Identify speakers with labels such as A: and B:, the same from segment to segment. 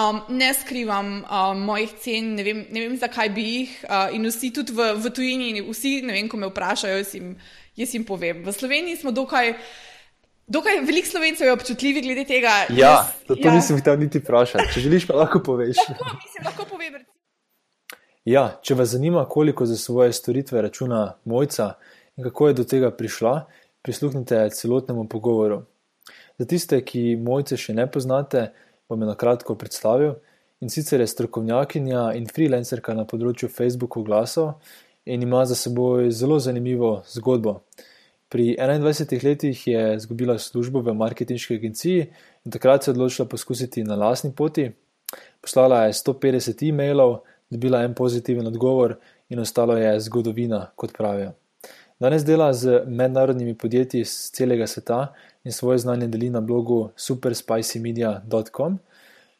A: Um, ne skrivam um, mojih cen, ne vem, ne vem zakaj bi jih. Uh, in vsi tudi v, v tujini, vsi, ne vem, ko me vprašajo, jaz jim, jaz jim povem. V Sloveniji smo dokaj. Dokaj veliko slovencev je občutljivih glede tega.
B: Ja, jaz, to, to ja. nisem hotel niti vprašati. Če želiš, pa lahko poveš.
A: Lahko, mislim, lahko povem.
B: Ja, če vas zanima, koliko za svoje storitve računa mojca in kako je do tega prišla, prisluhnite celotnemu pogovoru. Za tiste, ki mojce še ne poznate, bom jo na kratko predstavil. In sicer je strokovnjakinja in freelancerka na področju Facebook oglasov in ima za seboj zelo zanimivo zgodbo. Pri 21 letih je izgubila službo v marketinški agenciji in takrat se je odločila poskusiti na lastni poti. Poslala je 150 e-mailov, dobila en pozitiven odgovor in ostalo je zgodovina, kot pravijo. Danes dela z mednarodnimi podjetji iz celega sveta in svoje znanje deli na blogu superspicymedia.com.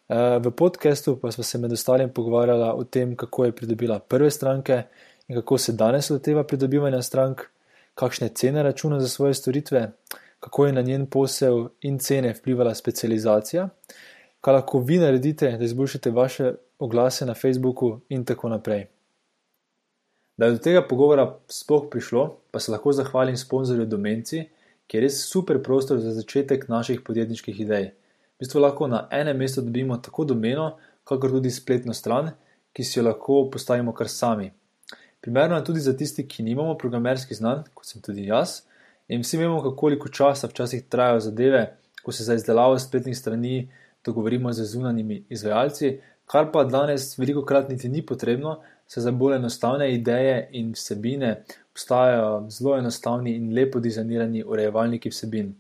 B: Eh, v podkastu pa smo se med ostalim pogovarjali o tem, kako je pridobila prve stranke in kako se danes loteva pridobivanja strank kakšne cene računa za svoje storitve, kako je na njen posel in cene vplivala specializacija, kaj lahko vi naredite, da izboljšate vaše oglase na Facebooku in tako naprej. Da je do tega pogovora sploh prišlo, pa se lahko zahvalim sponzorju Domenci, ki je res super prostor za začetek naših podjetniških idej. V bistvu lahko na enem mestu dobimo tako domeno, kakor tudi spletno stran, ki si jo lahko postavimo kar sami. Primerno je tudi za tisti, ki nimamo programerskih znanj, kot sem tudi jaz, in vsi vemo, koliko časa včasih trajajo zadeve, ko se za izdelavo spletnih strani dogovorimo z zunanjimi izvajalci, kar pa danes veliko krat niti ni potrebno, se za bolj enostavne ideje in vsebine obstajajo zelo enostavni in lepo dizajnirani urejevalniki vsebin.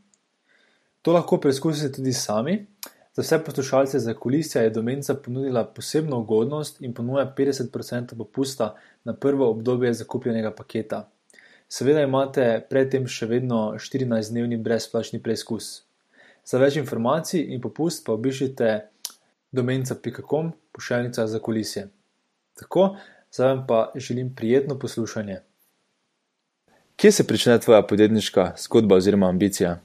B: To lahko preizkusite tudi sami. Za vse poslušalce za kulisija je Domenca ponudila posebno ugodnost in ponuja 50% popusta na prvo obdobje zakupljenega paketa. Seveda imate predtem še vedno 14-dnevni brezplačni preizkus. Za več informacij in popust pa obišite domenca.com pošiljnica za kulisije. Tako, zdaj vam pa želim prijetno poslušanje. Kje se prične tvoja podjetniška zgodba oziroma ambicija?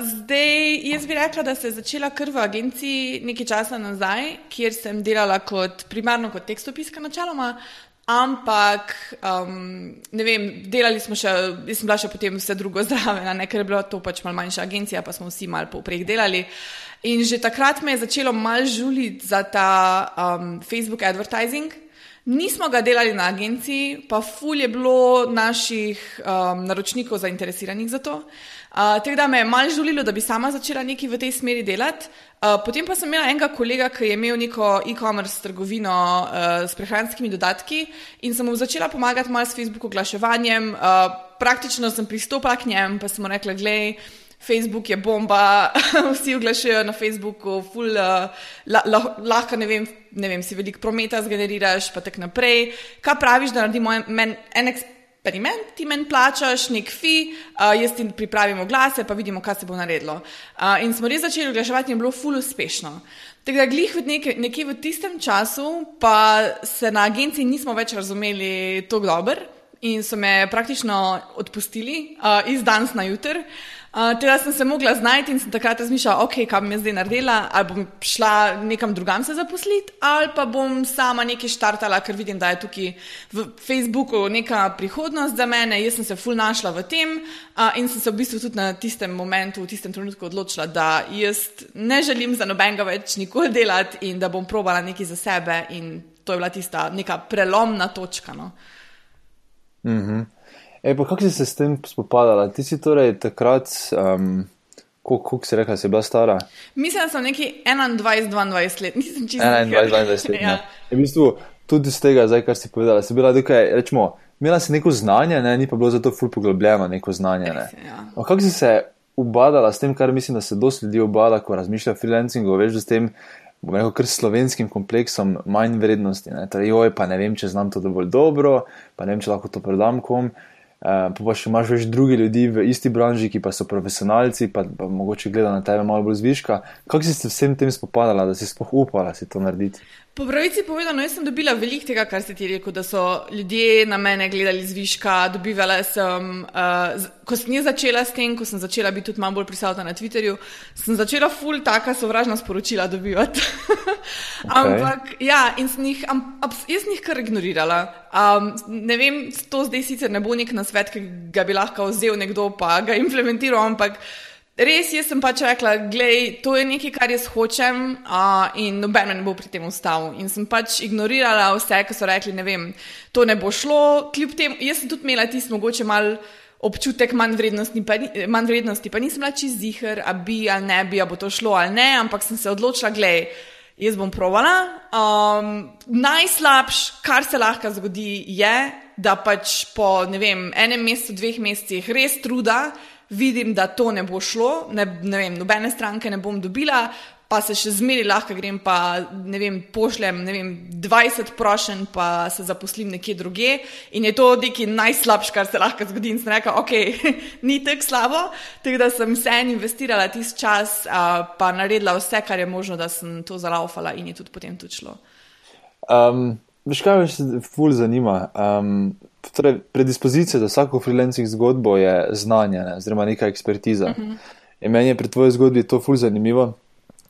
A: zdaj, jaz bi rekla, da se je začela kar v agenciji nekaj časa nazaj, kjer sem delala kot primarno kot tekstopiska načeloma. Ampak, um, ne vem, delali smo še, jaz sem bila še potem vse drugo zraven, ne, ker je bila to pač malo manjša agencija, pa smo vsi malo poprek delali. In že takrat me je začelo mal žuliti za ta um, Facebook advertising. Nismo ga delali na agenciji, pa ful je bilo naših um, naročnikov zainteresiranih za to. Uh, Tako da me je mal žulilo, da bi sama začela nekaj v tej smeri delati. Uh, potem pa sem imela enega kolega, ki je imel neko e-commerce trgovino uh, s prehranskimi dodatki in sem mu začela pomagati malo s Facebook oglaševanjem. Uh, praktično sem pristopila k njemu, pa sem mu rekla, gledaj. Facebook je bomba, vsi oglašujejo na Facebooku, ful, uh, la, la, lahko ne vem, ne vem, si veliko prometa zgeneriraš, pa tako naprej. Kaj praviš, da naredimo en, en eksperiment, ti meni plačaš nek fi, uh, jaz ti pripravim oglase, pa vidimo, kaj se bo naredilo. Uh, in smo res začeli oglaševati in bilo ful uspešno. Tako da, glih nekje, nekje v tistem času, pa se na agenciji nismo več razumeli tako dobro in so me praktično odpustili uh, iz danes na jutr. Uh, teda sem se mogla znajti in sem takrat razmišljala, ok, kaj bom jaz zdaj naredila, ali bom šla nekam drugam se zaposliti, ali pa bom sama nekaj štartala, ker vidim, da je tukaj v Facebooku neka prihodnost za mene. Jaz sem se ful našla v tem uh, in sem se v bistvu tudi na tistem momentu, v tistem trenutku odločila, da jaz ne želim za nobenega več nikoli delati in da bom probala nekaj za sebe in to je bila tista neka prelomna točka. No.
B: Mm -hmm. E, kako si se s tem spopadala? Ti si torej takrat, um, koliko si rekla, si bila stara?
A: Mislim, da sem neki 21-22 let, nisem čisto.
B: 21-22 let. ja. V bistvu, tudi z tega, zdaj, kar si povedala, si bila tukaj, rečemo, imela si neko znanje, ne? ni pa bilo zato ful poglobljeno neko znanje. Ne? Ja. Kako si se ubadala s tem, kar mislim, da se dosti ljudi ubada, ko razmišlja o freelancingu, veš, s tem bom rekel, kar slovenskim kompleksom manj vrednosti. Torej, joj, pa ne vem, če znam to dovolj dobro, pa ne vem, če lahko to predam kom. Uh, pa, pa še imaš več drugih ljudi v isti branži, ki pa so profesionalci, pa, pa mogoče gledajo na tebe malo bolj zviška. Kako si se vsem tem spopadala, da si sploh upala si to narediti?
A: Po pravici povedano, jaz sem dobila veliko tega, kar si ti rekel, da so ljudje na mene gledali zviška. Dobivala sem, uh, ko sem začela s tem, ko sem začela biti tudi malo bolj prisotna na Twitterju, sem začela ful taka sovražna sporočila dobivati. okay. Ampak ja, in sem jih, am, ab, jaz sem jih kar ignorirala. Um, ne vem, to zdaj sicer ne bo nek nasvet, ki ga bi lahko vzel nekdo pa ga implementiral, ampak. Res, jaz sem pač rekla, da to je nekaj, kar jaz hočem, uh, in noben me ne bo pri tem ustavil. In sem pač ignorirala vse, ki so rekli, ne vem, to ne bo šlo. Kljub temu, jaz sem tudi imela tisti mogoče mal občutek manj vrednosti, pa, manj vrednosti, pa nisem bila čez zihar, a bi ali ne bi, a bo to šlo ali ne, ampak sem se odločila, da jaz bom provala. Um, najslabš, kar se lahko zgodi, je, da pač po ne vem, enem mesecu, dveh mesecih res truda vidim, da to ne bo šlo, ne, ne vem, nobene stranke ne bom dobila, pa se še zmeri lahko grem, pa ne vem, pošljem ne vem, 20 prošen, pa se zaposlim nekje druge. In je to nekaj najslabše, kar se lahko zgodi. In sem rekla, ok, ni tako slabo, tako da sem se en investirala tisti čas, uh, pa naredila vse, kar je možno, da sem to zalaufala in je tudi potem tudi šlo.
B: Um, veš, kaj me še ful zanima? Um, torej, predispozicija za vsako freelancing zgodbo je znanje, ne, oziroma neka ekspertiza. Uh mhm. -huh. In meni je pri tvoji zgodbi to ful zanimivo,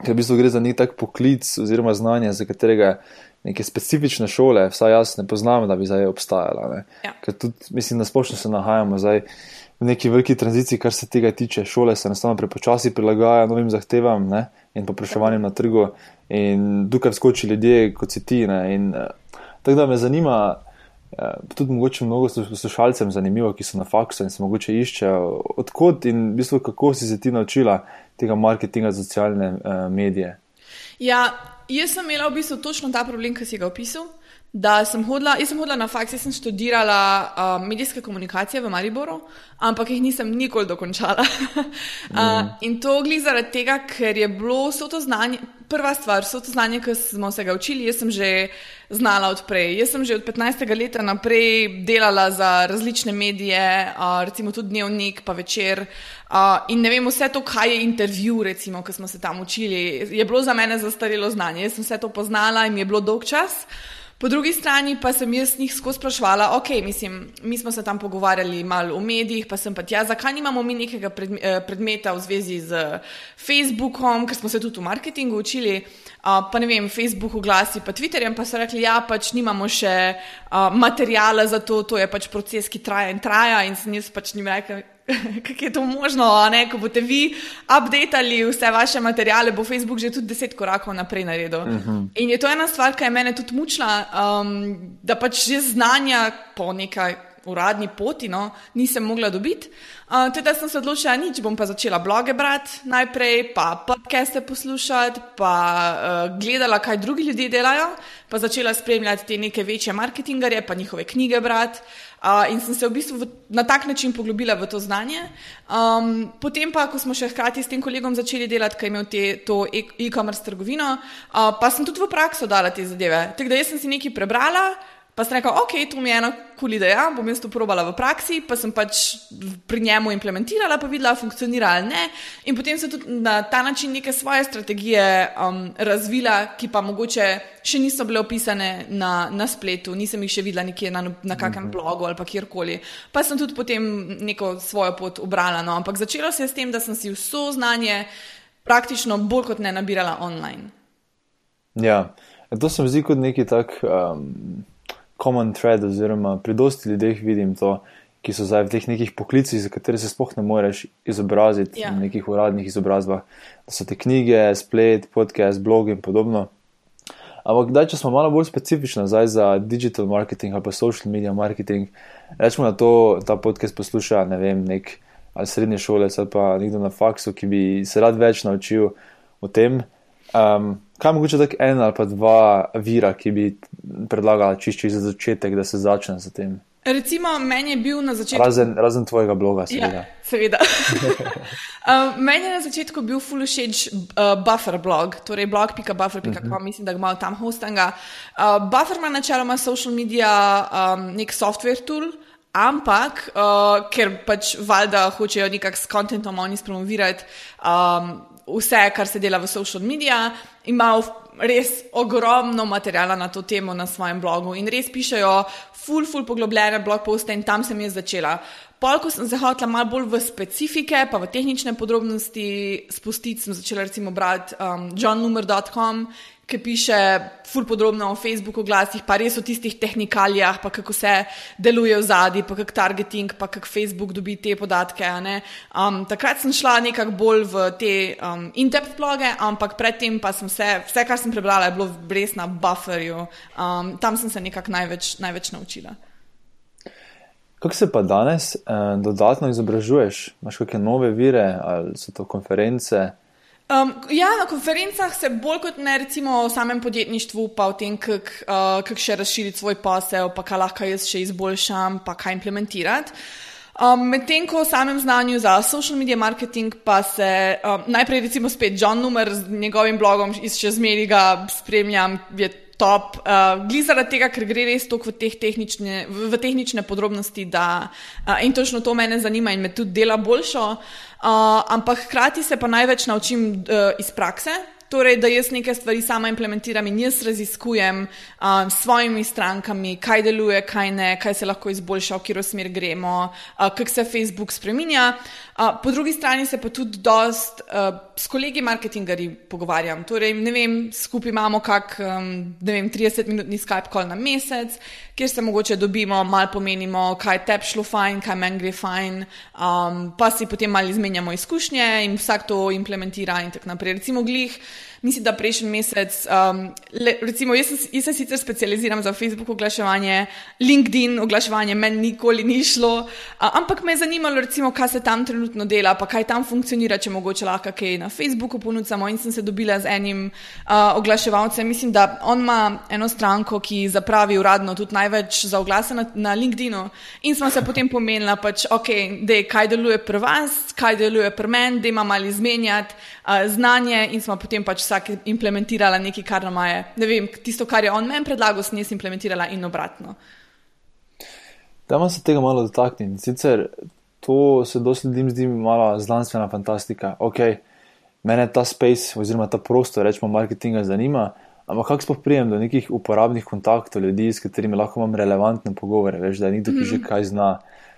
B: ker v bistvu gre za nek tak poklic oziroma znanje, za katerega neke specifične šole, vsaj jaz ne poznam, da bi zdaj obstajala. Ne. Ja. Ker tudi, mislim, da splošno se nahajamo zdaj v neki veliki tranziciji, kar se tega tiče. Šole se enostavno prepočasi prilagajajo novim zahtevam ne, in popraševanjem na trgu. In tukaj skoči ljudje, kot si ti. Ne, in, uh, tako da me zanima, tudi mogoče mnogo poslušalcem zanimivo, ki so na faksu in se mogoče iščejo, odkot in v bistvu kako si se ti naučila tega marketinga za socialne uh, medije.
A: Ja, jaz sem imela v bistvu točno ta problem, ki si ga opisal. Da sem hodila, jaz sem hodila na faks, jaz sem študirala uh, medijske komunikacije v Mariboru, ampak jih nisem nikoli dokončala. uh, mm. In to gli zaradi tega, ker je bilo vse to znanje, prva stvar, vse to znanje, ki smo se ga učili, jaz sem že znala odprej. Jaz sem že od 15. leta naprej delala za različne medije, uh, recimo tudi dnevnik, pa večer. Uh, in ne vem, vse to, kaj je intervju, recimo, ki smo se tam učili, je bilo za mene zastarelo znanje. Jaz sem vse to poznala in mi je bilo dolg čas. Po drugi strani pa sem jaz njih skozi sprašvala, ok, mislim, mi smo se tam pogovarjali malo o medijih, pa sem pa tja, zakaj nimamo mi nekega eh, predmeta v zvezi z Facebookom, ker smo se tudi v marketingu učili, pa ne vem, Facebook oglasi, pa Twitterjem, pa so rekli, ja, pač nimamo še materijala za to, to je pač proces, ki traja in traja. In sem jaz pač njim rekel, kako je to možno, ne? ko boste vi updateali vse vaše materiale, bo Facebook že tudi deset korakov naprej naredil. Uh mhm. -huh. In je to ena stvar, ki je mene tudi mučila, um, da pač že znanja po nekaj uradni poti no, nisem mogla dobiti. Uh, teda sem se odločila, nič bom pa začela bloge brati najprej, pa podcaste poslušati, pa uh, gledala, kaj drugi ljudje delajo, pa začela spremljati te neke večje marketingarje, pa njihove knjige brati. Uh, in sem se v bistvu v, na tak način poglobila v to znanje. Um, potem pa, ko smo še hkrati s tem kolegom začeli delati, kaj je imel te, to e, e-commerce trgovino, uh, pa sem tudi v prakso dala te zadeve. Tako da jaz sem si nekaj prebrala. Pa sem rekel, ok, to mi je ena kul ideja, bom jaz to probala v praksi, pa sem pač pri njemu implementirala, pa videla, funkcionira ali ne. In potem sem tudi na ta način neke svoje strategije um, razvila, ki pa mogoče še niso bile opisane na, na spletu, nisem jih še videla nekje na, na kakem mhm. blogu ali pa kjerkoli. Pa sem tudi potem neko svojo pot obrala. No. Ampak začelo se je s tem, da sem si vso znanje praktično bolj kot ne nabirala online.
B: Ja, to se mi zdi kot neki tak. Um common thread, oziroma pri dosti ljudeh vidim to, ki so zdaj v teh nekih poklicih, za katere se spoh ne moreš izobraziti ja. v nekih uradnih izobrazbah. Da so te knjige, splet, podcast, blog in podobno. Ampak, da če smo malo bolj specifični zdaj za digital marketing ali pa social media marketing, rečemo, da to, ta podcast posluša ne vem, nek ali srednje šole ali pa nekdo na faksu, ki bi se rad več naučil o tem. Um, kaj mogoče tako en ali pa dva vira, ki bi predlagala čišči za začetek, da se začne z tem?
A: Recimo, meni je bil na začetku.
B: Razen, razen tvojega bloga, seveda.
A: Ja, seveda. uh, meni je na začetku bil full všeč uh, buffer blog, torej blog.buffer.com, uh -huh. mislim, da ga imam tam hostanga. Uh, buffer ima načeloma social media, um, nek software tool. Ampak, uh, ker pač valjda hočejo nekako s kontentom oni spromovirati um, vse, kar se dela v social medijih, imajo res ogromno materijala na to temo na svojem blogu in res pišejo full, full poglobljene blog poste in tam sem jaz začela. Pol, ko sem se hotela malo bolj v specifike, pa v tehnične podrobnosti spustiti, sem začela recimo brati um, johnnumer.com ki piše ful podrobno o Facebooku, glasih, pa res o tistih tehnikalijah, pa kako se deluje v zadnji, pa kak targeting, pa kako Facebook dobi te podatke. Um, takrat sem šla nekako bolj v te um, in-depth bloge, ampak predtem pa sem vse, vse, kar sem prebrala, je bilo res na bufferju. Um, tam sem se nekako največ, največ naučila.
B: Kako se pa danes eh, dodatno izobražuješ? Imáš kakšne nove vire ali so to konference?
A: Um, ja, na konferencah se bolj kot ne recimo o samem podjetništvu, pa o tem, kako uh, kak še razširiti svoj posel, pa kaj lahko jaz še izboljšam, pa kaj implementirati. Um, Medtem ko o samem znanju za social media marketing, pa se um, najprej recimo spet John Numer z njegovim blogom, še zmeri ga spremljam, je top. Uh, Gli zaradi tega, ker gre res toliko v, tehnične, v, v tehnične podrobnosti, da uh, in točno to mene zanima in me tudi dela boljšo. Uh, ampak hkrati se pa največ naučim uh, iz prakse. Torej, da jaz nekaj stvari sama implementiram in jaz raziskujem s svojimi strankami, kaj deluje, kaj ne, kaj se lahko izboljša, v katero smer gremo, uh, kako se Facebook spremenja. Uh, po drugi strani se pa tudi dost uh, s kolegi marketingarji pogovarjam. Torej, ne vem, skupaj imamo kak, um, ne vem, 30-minutni Skype call na mesec, kjer se mogoče dobimo, malo pomenimo, kaj te šlo fajn, kaj meni gre fajn, um, pa si potem malo izmenjamo izkušnje in vsak to implementira in tako naprej. Recimo, glih mislim, da prejšnji mesec, um, le, recimo, jaz, jaz se sicer specializiram za Facebook oglaševanje, LinkedIn oglaševanje, meni nikoli ni šlo, uh, ampak me je zanimalo, recimo, kaj se tam trenutno dela, pa kaj tam funkcionira, če mogoče lahko kaj na Facebooku ponudimo. In sem se dobila z enim uh, oglaševalcem, mislim, da on ima eno stranko, ki zapravi uradno tudi največ za oglase na, na LinkedInu. In smo se potem pomenila, pač, okay, da kaj deluje pri vas, kaj deluje pri meni, da imamo ali izmenjati uh, znanje in smo potem pač vsak implementirala nekaj, kar nam je. Ne vem, tisto, kar je on meni predlagal, sem jaz implementirala in obratno.
B: Da, malo se tega malo dotaknem. Sicer to se dosledim zdi mi malo znanstvena fantastika. Ok, mene ta space oziroma ta prostor, rečemo, marketinga zanima. Ampak kako sploh prijem do nekih uporabnih kontaktov, ljudi, s katerimi lahko imam relevantne pogovore, veš, da je nekdo, ki mm. že mhm. kaj zna.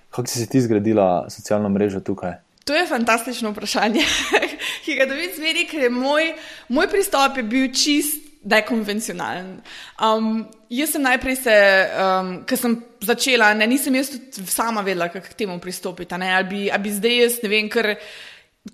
B: Kako si ti zgradila socialno mrežo tukaj?
A: To je fantastično vprašanje, ki ga dobim zmeri, ker je moj, moj pristop je bil čist nekonvencionalen. Um, jaz sem najprej se, um, ker sem začela, ne, nisem jaz sama vedela, kako k temu pristopiti. Ali bi, bi zdaj jaz, ne vem, ker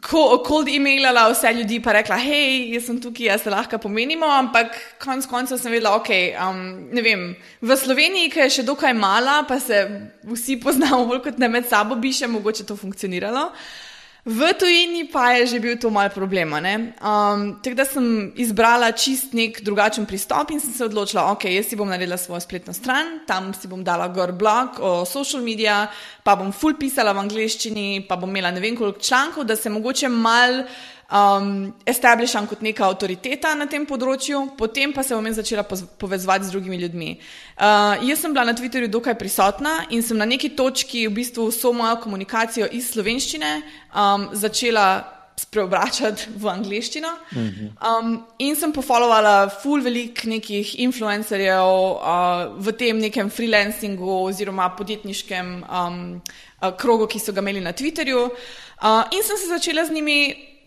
A: cold emailala vse ljudi in rekla, hej, jaz sem tukaj, jaz se lahko pomenimo, ampak konec koncev sem vedela, ok, um, ne vem, v Sloveniji, ki je še dokaj mala, pa se vsi poznamo bolj kot ne med sabo, bi še mogoče to funkcioniralo. V tujini pa je že bil to mal problem. Um, tako da sem izbrala čist nek drugačen pristop in sem se odločila, ok, jaz si bom naredila svojo spletno stran, tam si bom dala gor blog o social medijih, pa bom full pisala v angleščini, pa bom imela ne vem koliko člankov, da se mogoče mal um, establisham kot neka avtoriteta na tem področju, potem pa se bom začela povezovati z drugimi ljudmi. Uh, jaz sem bila na Twitterju dokaj prisotna in sem na neki točki v bistvu vso mojo komunikacijo iz slovenščine um, začela spreobračati v angliščino. Um, in sem pofolovala full velik nekih influencerjev uh, v tem nekem freelancingu oziroma podjetniškem um, uh, krogu, ki so ga imeli na Twitterju. Uh, in sem se začela z njimi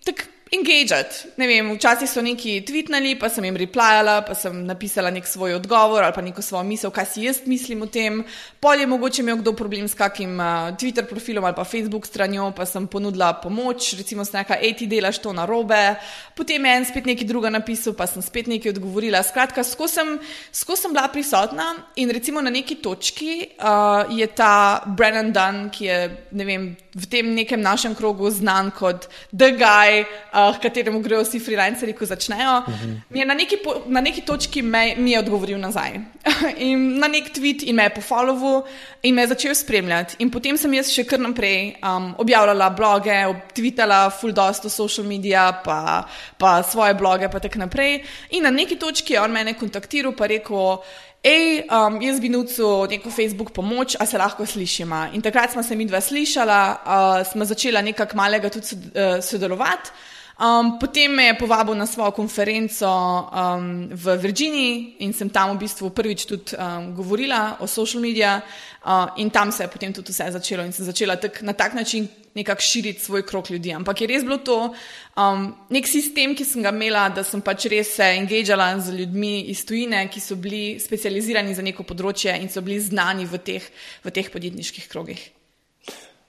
A: tako engagati. Ne vem, včasih so neki tvitnali, pa sem jim replajala, pa sem napisala nek svoj odgovor ali pa neko svojo misel, kaj si jaz mislim o tem. Pol je mogoče imel kdo problem s kakim uh, Twitter profilom ali pa Facebook stranjo, pa sem ponudila pomoč, recimo s neka, ej, ti delaš to na robe. Potem je en spet nekaj druga napisal, pa sem spet nekaj odgovorila. Skratka, skozi sem, sko sem bila prisotna in recimo na neki točki uh, je ta Brennan Dunn, ki je, ne vem, v tem nekem našem krogu znan kot The Guy, uh, kateremu grejo vsi freelanceri, ko začnejo. Uh -huh. Mi je na neki, po, na neki točki me, mi je odgovoril nazaj. in na nek tweet in me je pofollowil in me je začel spremljati. In potem sem jaz še kar naprej um, objavljala bloge, tweetala full dost o social media, pa, pa svoje bloge, pa tako naprej. In na neki točki je on mene kontaktiral in rekel. Hej, um, jaz bi nucal neko Facebook pomoč, a se lahko slišimo. In takrat smo se mi dva slišala, uh, smo začela nekako malega tudi uh, sodelovati. Um, potem me je povabil na svojo konferenco um, v Virginiji in sem tam v bistvu prvič tudi um, govorila o social medijih, uh, in tam se je potem tudi vse začelo in sem začela tak, na tak način nekako širiti svoj krok ljudi. Ampak je res bilo to um, nek sistem, ki sem ga imela, da sem pač res se engageala z ljudmi iz tujine, ki so bili specializirani za neko področje in so bili znani v teh, v teh podjetniških krogih.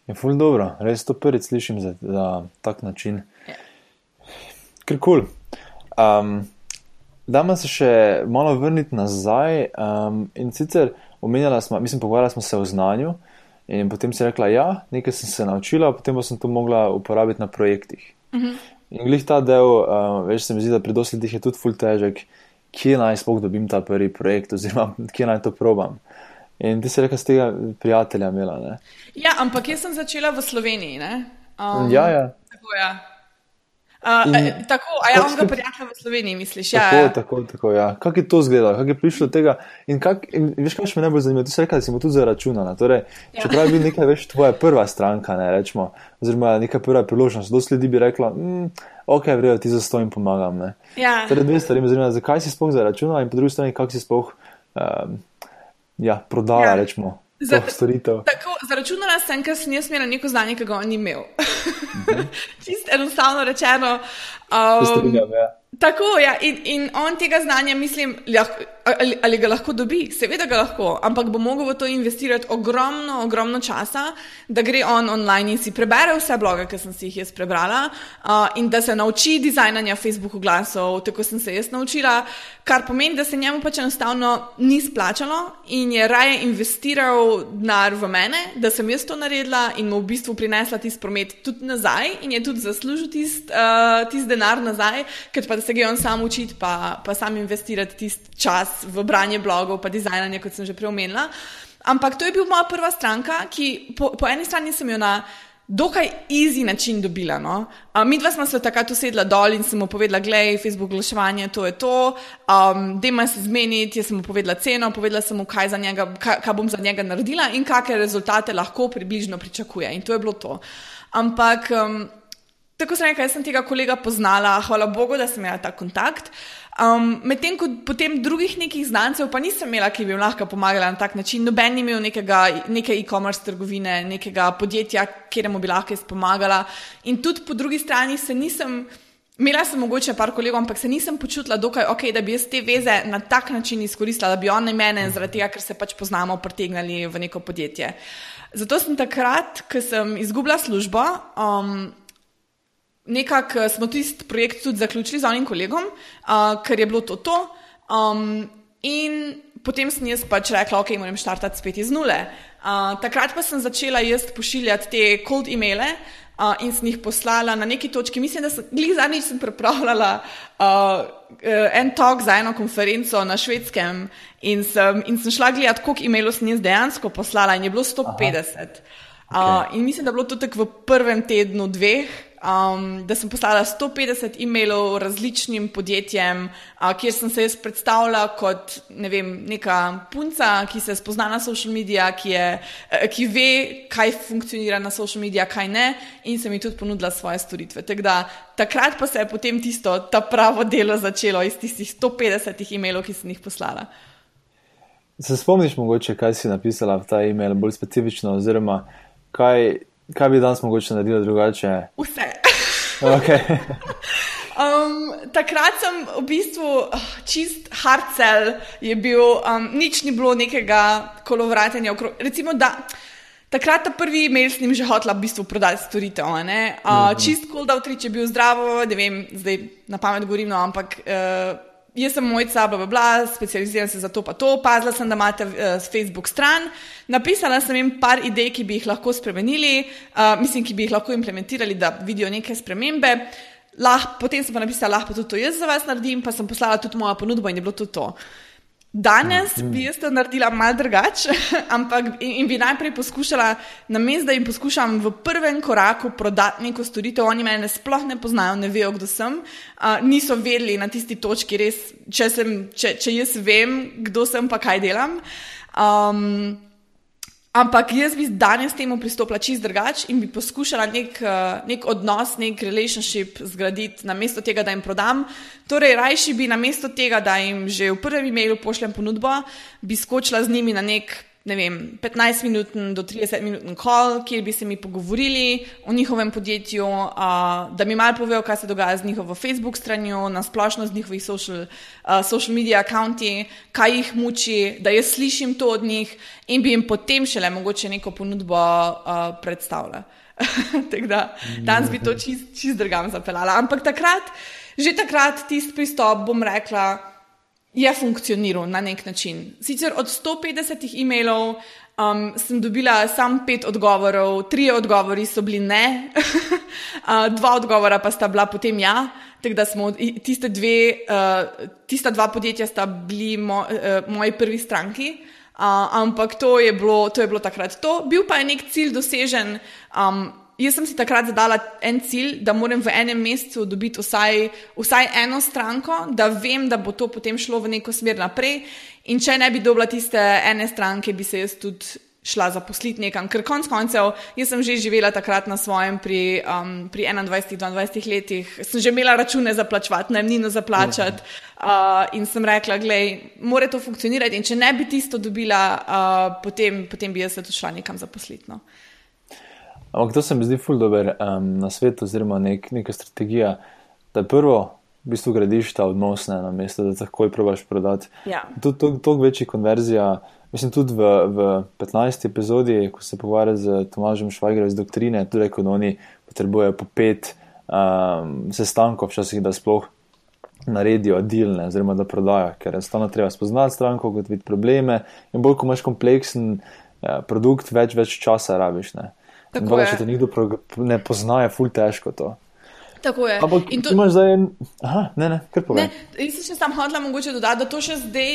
B: Je ful dobro, res to prvič slišim za, za tak način. Ja. Ker kul. Cool. Um, Dajmo se še malo vrniti nazaj. Um, in sicer omenjala smo, mislim, pogovarjala smo se o znanju. In potem si rekla, da ja, nekaj sem se naučila, potem pa sem to mogla uporabiti na projektih. Uh mhm. -huh. In glih ta del, uh, veš, se mi zdi, da pri dosledih je tudi full težek, kje naj sploh dobim ta prvi projekt, oziroma kje naj to probam. In ti si rekla, z tega prijatelja imela. Ne?
A: Ja, ampak jaz sem začela v Sloveniji. Um,
B: ja, ja.
A: Tako, ja. Uh, in, tako, a ja, on ga prijatelja v Sloveniji, misliš? Ja,
B: tako, ja. tako, tako, ja. Kako je to izgledalo, kako je prišlo do tega? In, kak, in veš, kaj me najbolj zanima? Ti si rekel, da si mu tudi zaračunala. Torej, ja. Čeprav je bil nekaj več tvoja prva stranka, ne rečemo, oziroma neka prva priložnost, do sledi bi rekla, mm, ok, vrejo ti za to in pomagam.
A: Ja.
B: Torej, dve stvari me zanimajo, zakaj si spoh zaračunala in po drugi strani, kako si spoh um, ja, prodala, ja. rečemo. Za,
A: tako, zaračunala sem, ker sem jaz imela neko znanje, ki ga on ni imel. Mhm. Čisto enostavno rečeno.
B: Um, strinjam, ja.
A: Tako, ja, in, in on tega znanja, mislim, ali, ali ga lahko dobi, seveda ga lahko, ampak bo mogel v to investirati ogromno, ogromno časa, da gre on online in si prebere vse bloge, ki sem si jih jaz prebrala, uh, in da se nauči dizajnanja Facebook oglasov, tako sem se jaz naučila, kar pomeni, da se njemu pač enostavno ni splačalo in je raje investiral denar v mene, da sem jaz to naredila in mu v bistvu prinesla tisti promet tudi nazaj in je tudi zaslužil tisti uh, tist denar nazaj, ker pa se ga on sam učiti, pa, pa sam investirati tisti čas v branje blogov, pa dizajnanje, kot sem že preomenila. Ampak to je bil moja prva stranka, ki po, po eni strani sem jo na dokaj easy način dobila. No? Mi dva smo se takrat usedla dol in sem mu povedala, gledaj, Facebook oglaševanje, to je to, um, da ima se zmeniti, jaz sem mu povedala ceno, povedala sem mu, kaj, njega, kaj, kaj bom za njega naredila in kakšne rezultate lahko približno pričakuje. In to je bilo to. Ampak. Um, Tako sem rekel, jaz sem tega kolega poznala, hvala Bogu, da sem imela ta kontakt. Um, Medtem ko potem drugih nekih znancev pa nisem imela, ki bi jim lahko pomagala na tak način. Noben ni imel nekega, neke e-commerce trgovine, nekega podjetja, kjer mu bi lahko jaz pomagala. In tudi po drugi strani se nisem. Imela sem mogoče par kolegov, ampak se nisem počutila dokaj ok, da bi jaz te veze na tak način izkoristila, da bi oni mene, zaradi tega, ker se pač poznamo, pritegnili v neko podjetje. Zato sem takrat, ko sem izgubila službo, um, nekako eh, smo tisti projekt tudi zaključili z enim kolegom, uh, ker je bilo to to. Um, in potem sem jaz pač rekla, ok, moram štartati spet iz nule. Uh, takrat pa sem začela jaz pošiljati te cold e-maile. Uh, in sem jih poslala na neki točki. Mislim, da sem glih zadnjič pripravljala uh, en talk za eno konferenco na švedskem in sem, in sem šla gledati, koliko e-mailov sem jaz dejansko poslala in je bilo 150. Okay. Uh, in mislim, da je bilo to tako v prvem tednu, dveh, um, da sem poslala 150 e-mailov različnim podjetjem, uh, kjer sem se jaz predstavljala kot ne vem, neka punca, ki se spozna na social medije, ki, uh, ki ve, kaj funkcionira na social medijih, kaj ne, in sem ji tudi ponudila svoje storitve. Da, takrat pa se je potem tisto, ta pravo delo začelo iz tistih 150 e-mailov, ki sem jih poslala.
B: Se spomniš, mogoče, kaj si napisala v ta e-mail, bolj specifično, oziroma kaj Kaj bi danes mogoče naredila drugače?
A: Vse.
B: Okay.
A: um, takrat sem v bistvu ah, čist hard cell, je bil, um, nič ni bilo nekega kolovratenja. Recimo, da takrat ta prvi e-mail s njim že hotla v bistvu prodati storitev. Uh, mm -hmm. Čist da vtrič je bil zdravo, ne vem, zdaj na pamet govorim, no, ampak. Uh, jaz sem mojca, bla, bla, bla, specializiram se za to, pa to, pazila sem, da imate uh, Facebook stran, napisala sem jim par idej, ki bi jih lahko spremenili, uh, mislim, ki bi jih lahko implementirali, da vidijo neke spremembe. Lah, potem sem pa napisala, lahko tudi to jaz za vas naredim, pa sem poslala tudi mojo ponudbo in je bilo tudi to. Danes bi jaz to naredila malo drugače, ampak in, in bi najprej poskušala, namesto da jim poskušam v prvem koraku prodati neko storitev, oni me sploh ne poznajo, ne vejo, kdo sem, uh, niso vedeli na tisti točki, res, če, sem, če, če jaz vem, kdo sem, pa kaj delam. Um, Ampak jaz bi danes temu pristopila čist drugače in bi poskušala nek, eh, nek odnos, nek relationship zgraditi, namesto tega, da jim prodam. Torej, rajši bi namesto tega, da jim že v prvem e-mailu pošljem ponudbo, bi skočila z njimi na nek ne vem, 15 minut do 30 minut call, kjer bi se mi pogovorili o njihovem podjetju, uh, da mi malo povejo, kaj se dogaja z njihovo Facebook stranjo, na splošno z njihovih social, uh, social media akonti, kaj jih muči, da jaz slišim to od njih in bi jim potem šele mogoče neko ponudbo uh, predstavila. Tako da danes bi to čist, čist drugam zapeljala. Ampak takrat, že takrat tisti pristop, bom rekla, je funkcioniral na nek način. Sicer od 150 e-mailov um, sem dobila samo pet odgovorov, tri odgovori so bili ne, dva odgovora pa sta bila potem ja. Tako da smo tiste dve, uh, tista dva podjetja sta bili mo, uh, moji prvi stranki. Uh, ampak to je, bilo, to je bilo takrat to. Bil pa je nek cilj dosežen. Um, Jaz sem si takrat zadala en cilj, da moram v enem mesecu dobiti vsaj, vsaj eno stranko, da vem, da bo to potem šlo v neko smer naprej. In če ne bi dobila tiste ene stranke, bi se jaz tudi šla zaposliti nekam. Ker konc koncev, jaz sem že živela takrat na svojem, pri, um, pri 21-22 letih, sem že imela račune za plačati, najemnino za plačati. Uh, in sem rekla, da mora to funkcionirati. In če ne bi tisto dobila, uh, potem, potem bi jaz se tu šla nekam zaposliti. No.
B: Ampak to se mi zdi ful dober um, na svetu, oziroma nek, neka strategija, da prvo v bistvu gradiš ta odnos na mesto, da takoj probaš prodati.
A: Ja.
B: Tu je toliko večji konverzija. Mislim, tudi v, v 15. epizodi, ko se pogovarja z Tomažem Švajgerjem iz doktrine, tudi rekel, da oni potrebujejo po pet um, sestankov, včasih, da sploh naredijo delne, oziroma da prodajo, ker je stano treba spoznati stranko, kot videti probleme. In bolj, ko imaš kompleksen uh, produkt, več, več časa rabiš. Ne. Tako da, če te nekdo ne pozna, je ful težko to.
A: Tako je.
B: Ampak ti imaš zdaj en. Aha, ne, ne, kar povem.
A: Jaz sem hodila mogoče dodati, da to še zdaj.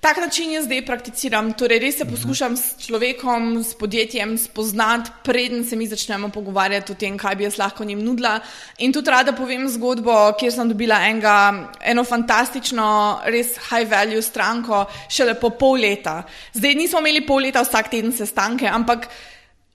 A: Tak način jaz zdaj prakticiram, torej res se mhm. poskušam s človekom, s podjetjem spoznati, preden se mi začnemo pogovarjati o tem, kaj bi jaz lahko njim nudila. In tudi rada povem zgodbo, kjer sem dobila enega, eno fantastično, res high value stranko, šele po pol leta. Zdaj nismo imeli pol leta vsak teden sestanke, ampak.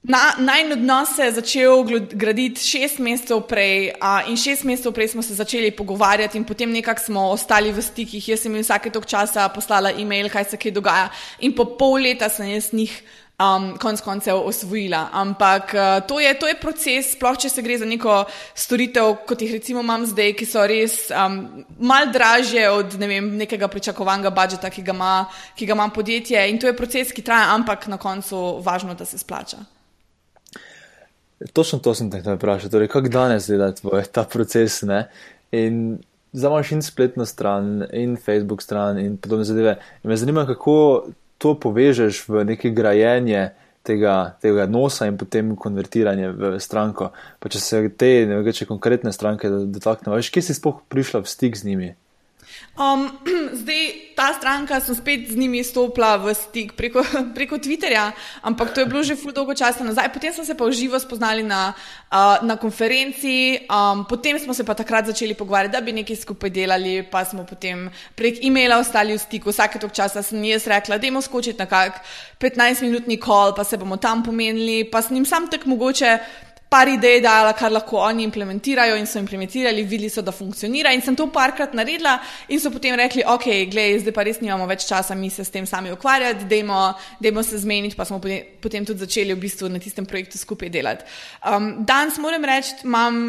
A: Na, naj odnos se je začel graditi šest mesecev prej, a, in šest mesecev prej smo se začeli pogovarjati, in potem nekako smo ostali v stikih. Jaz sem jim vsake tok časa poslala e-mail, kaj se kaj dogaja, in po pol leta sem jaz njih um, konc koncev osvojila. Ampak uh, to, je, to je proces, sploh če se gre za neko storitev, kot jih recimo imam zdaj, ki so res um, mal dražje od ne vem, nekega pričakovanega budžeta, ki ga, ima, ki ga ima podjetje. In to je proces, ki traja, ampak na koncu važno, da se splača.
B: Točno to sem te vprašal, torej, kako danes dela tvoj ta proces. Ne? In zdaj imaš in spletno stran, in Facebook stran, in podobne zadeve. In me zanima, kako to povežeš v neki grajenje tega, tega nosa in potem konvertiranje v stranko. Pa če se te, ne vem, če konkretne stranke dotaknemo, veš, kje si sploh prišla v stik z njimi?
A: Um, zdaj, ta stranka, sem spet z njimi stopila v stik preko, preko Twitterja, ampak to je bilo že ful dolgo časa nazaj. Potem smo se pa v živo spoznali na, uh, na konferenci, um, potem smo se pa takrat začeli pogovarjati, da bi nekaj skupaj delali, pa smo potem prek e-maila ostali v stiku. Vsake tok časa sem jaz rekla, da je skočiti na kak 15-minutni kol, pa se bomo tam pomenili, pa s njim sam tak mogoče par idej dala, kar lahko oni implementirajo in so implementirali, videli so, da funkcionira. In sem to parkrat naredila in so potem rekli, ok, gledaj, zdaj pa res nimamo več časa, mi se s tem sami ukvarjati, dajmo, dajmo se zmeniti, pa smo potem tudi začeli v bistvu na tistem projektu skupaj delati. Um, danes moram reči, imam.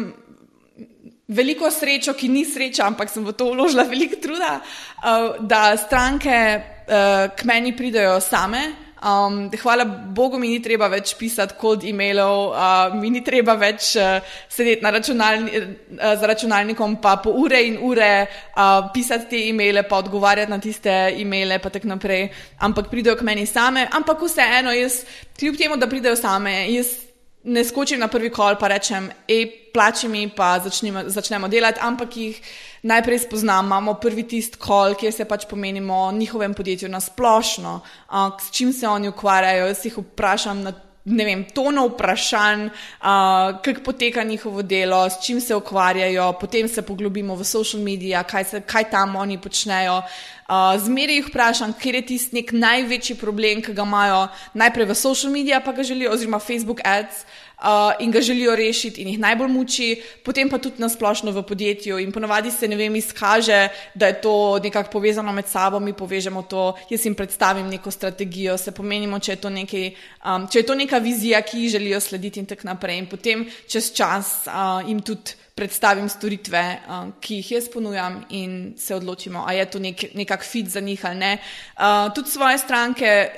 A: Veliko srečo, ki ni sreča, ampak sem v to vložila veliko truda, uh, da stranke uh, k meni pridejo same, Um, hvala Bogu, mi ni treba več pisati kod e-mailov, uh, mi ni treba več uh, sedeti računalni, uh, za računalnikom, pa po ure in ure uh, pisati te e-maile, pa odgovarjati na tiste e-maile, pa tako naprej. Ampak pridejo k meni same, ampak vseeno, jaz, kljub temu, da pridejo same, jaz ne skočim na prvi kol, pa rečem, hej, plači mi, pa začnemo, začnemo delati, ampak jih najprej spoznam, imamo prvi tist kol, kjer se pač pomenimo o njihovem podjetju na splošno, uh, s čim se oni ukvarjajo, jaz jih vprašam na ne vem, tono vprašanj, uh, kako poteka njihovo delo, s čim se ukvarjajo, potem se poglobimo v social medije, kaj, kaj tam oni počnejo. Uh, zmeraj jih vprašam, kje je tisti nek največji problem, ki ga imajo najprej v social medijih, pa ga želijo, oziroma Facebook ads. Uh, in ga želijo rešiti, in jih najbolj muči, potem pa tudi na splošno v podjetju. In ponovadi se ne vem, izkaže, da je to nekako povezano med sabo, mi povežemo to, jaz jim predstavim neko strategijo, se pomenimo, če je to, nekaj, um, če je to neka vizija, ki jih želijo slediti, in tako naprej. In potem čez čas uh, jim tudi predstavim storitve, uh, ki jih jaz ponujam, in se odločimo, ali je to nek, nekak fit za njih ali ne. Uh, tudi svoje stranke,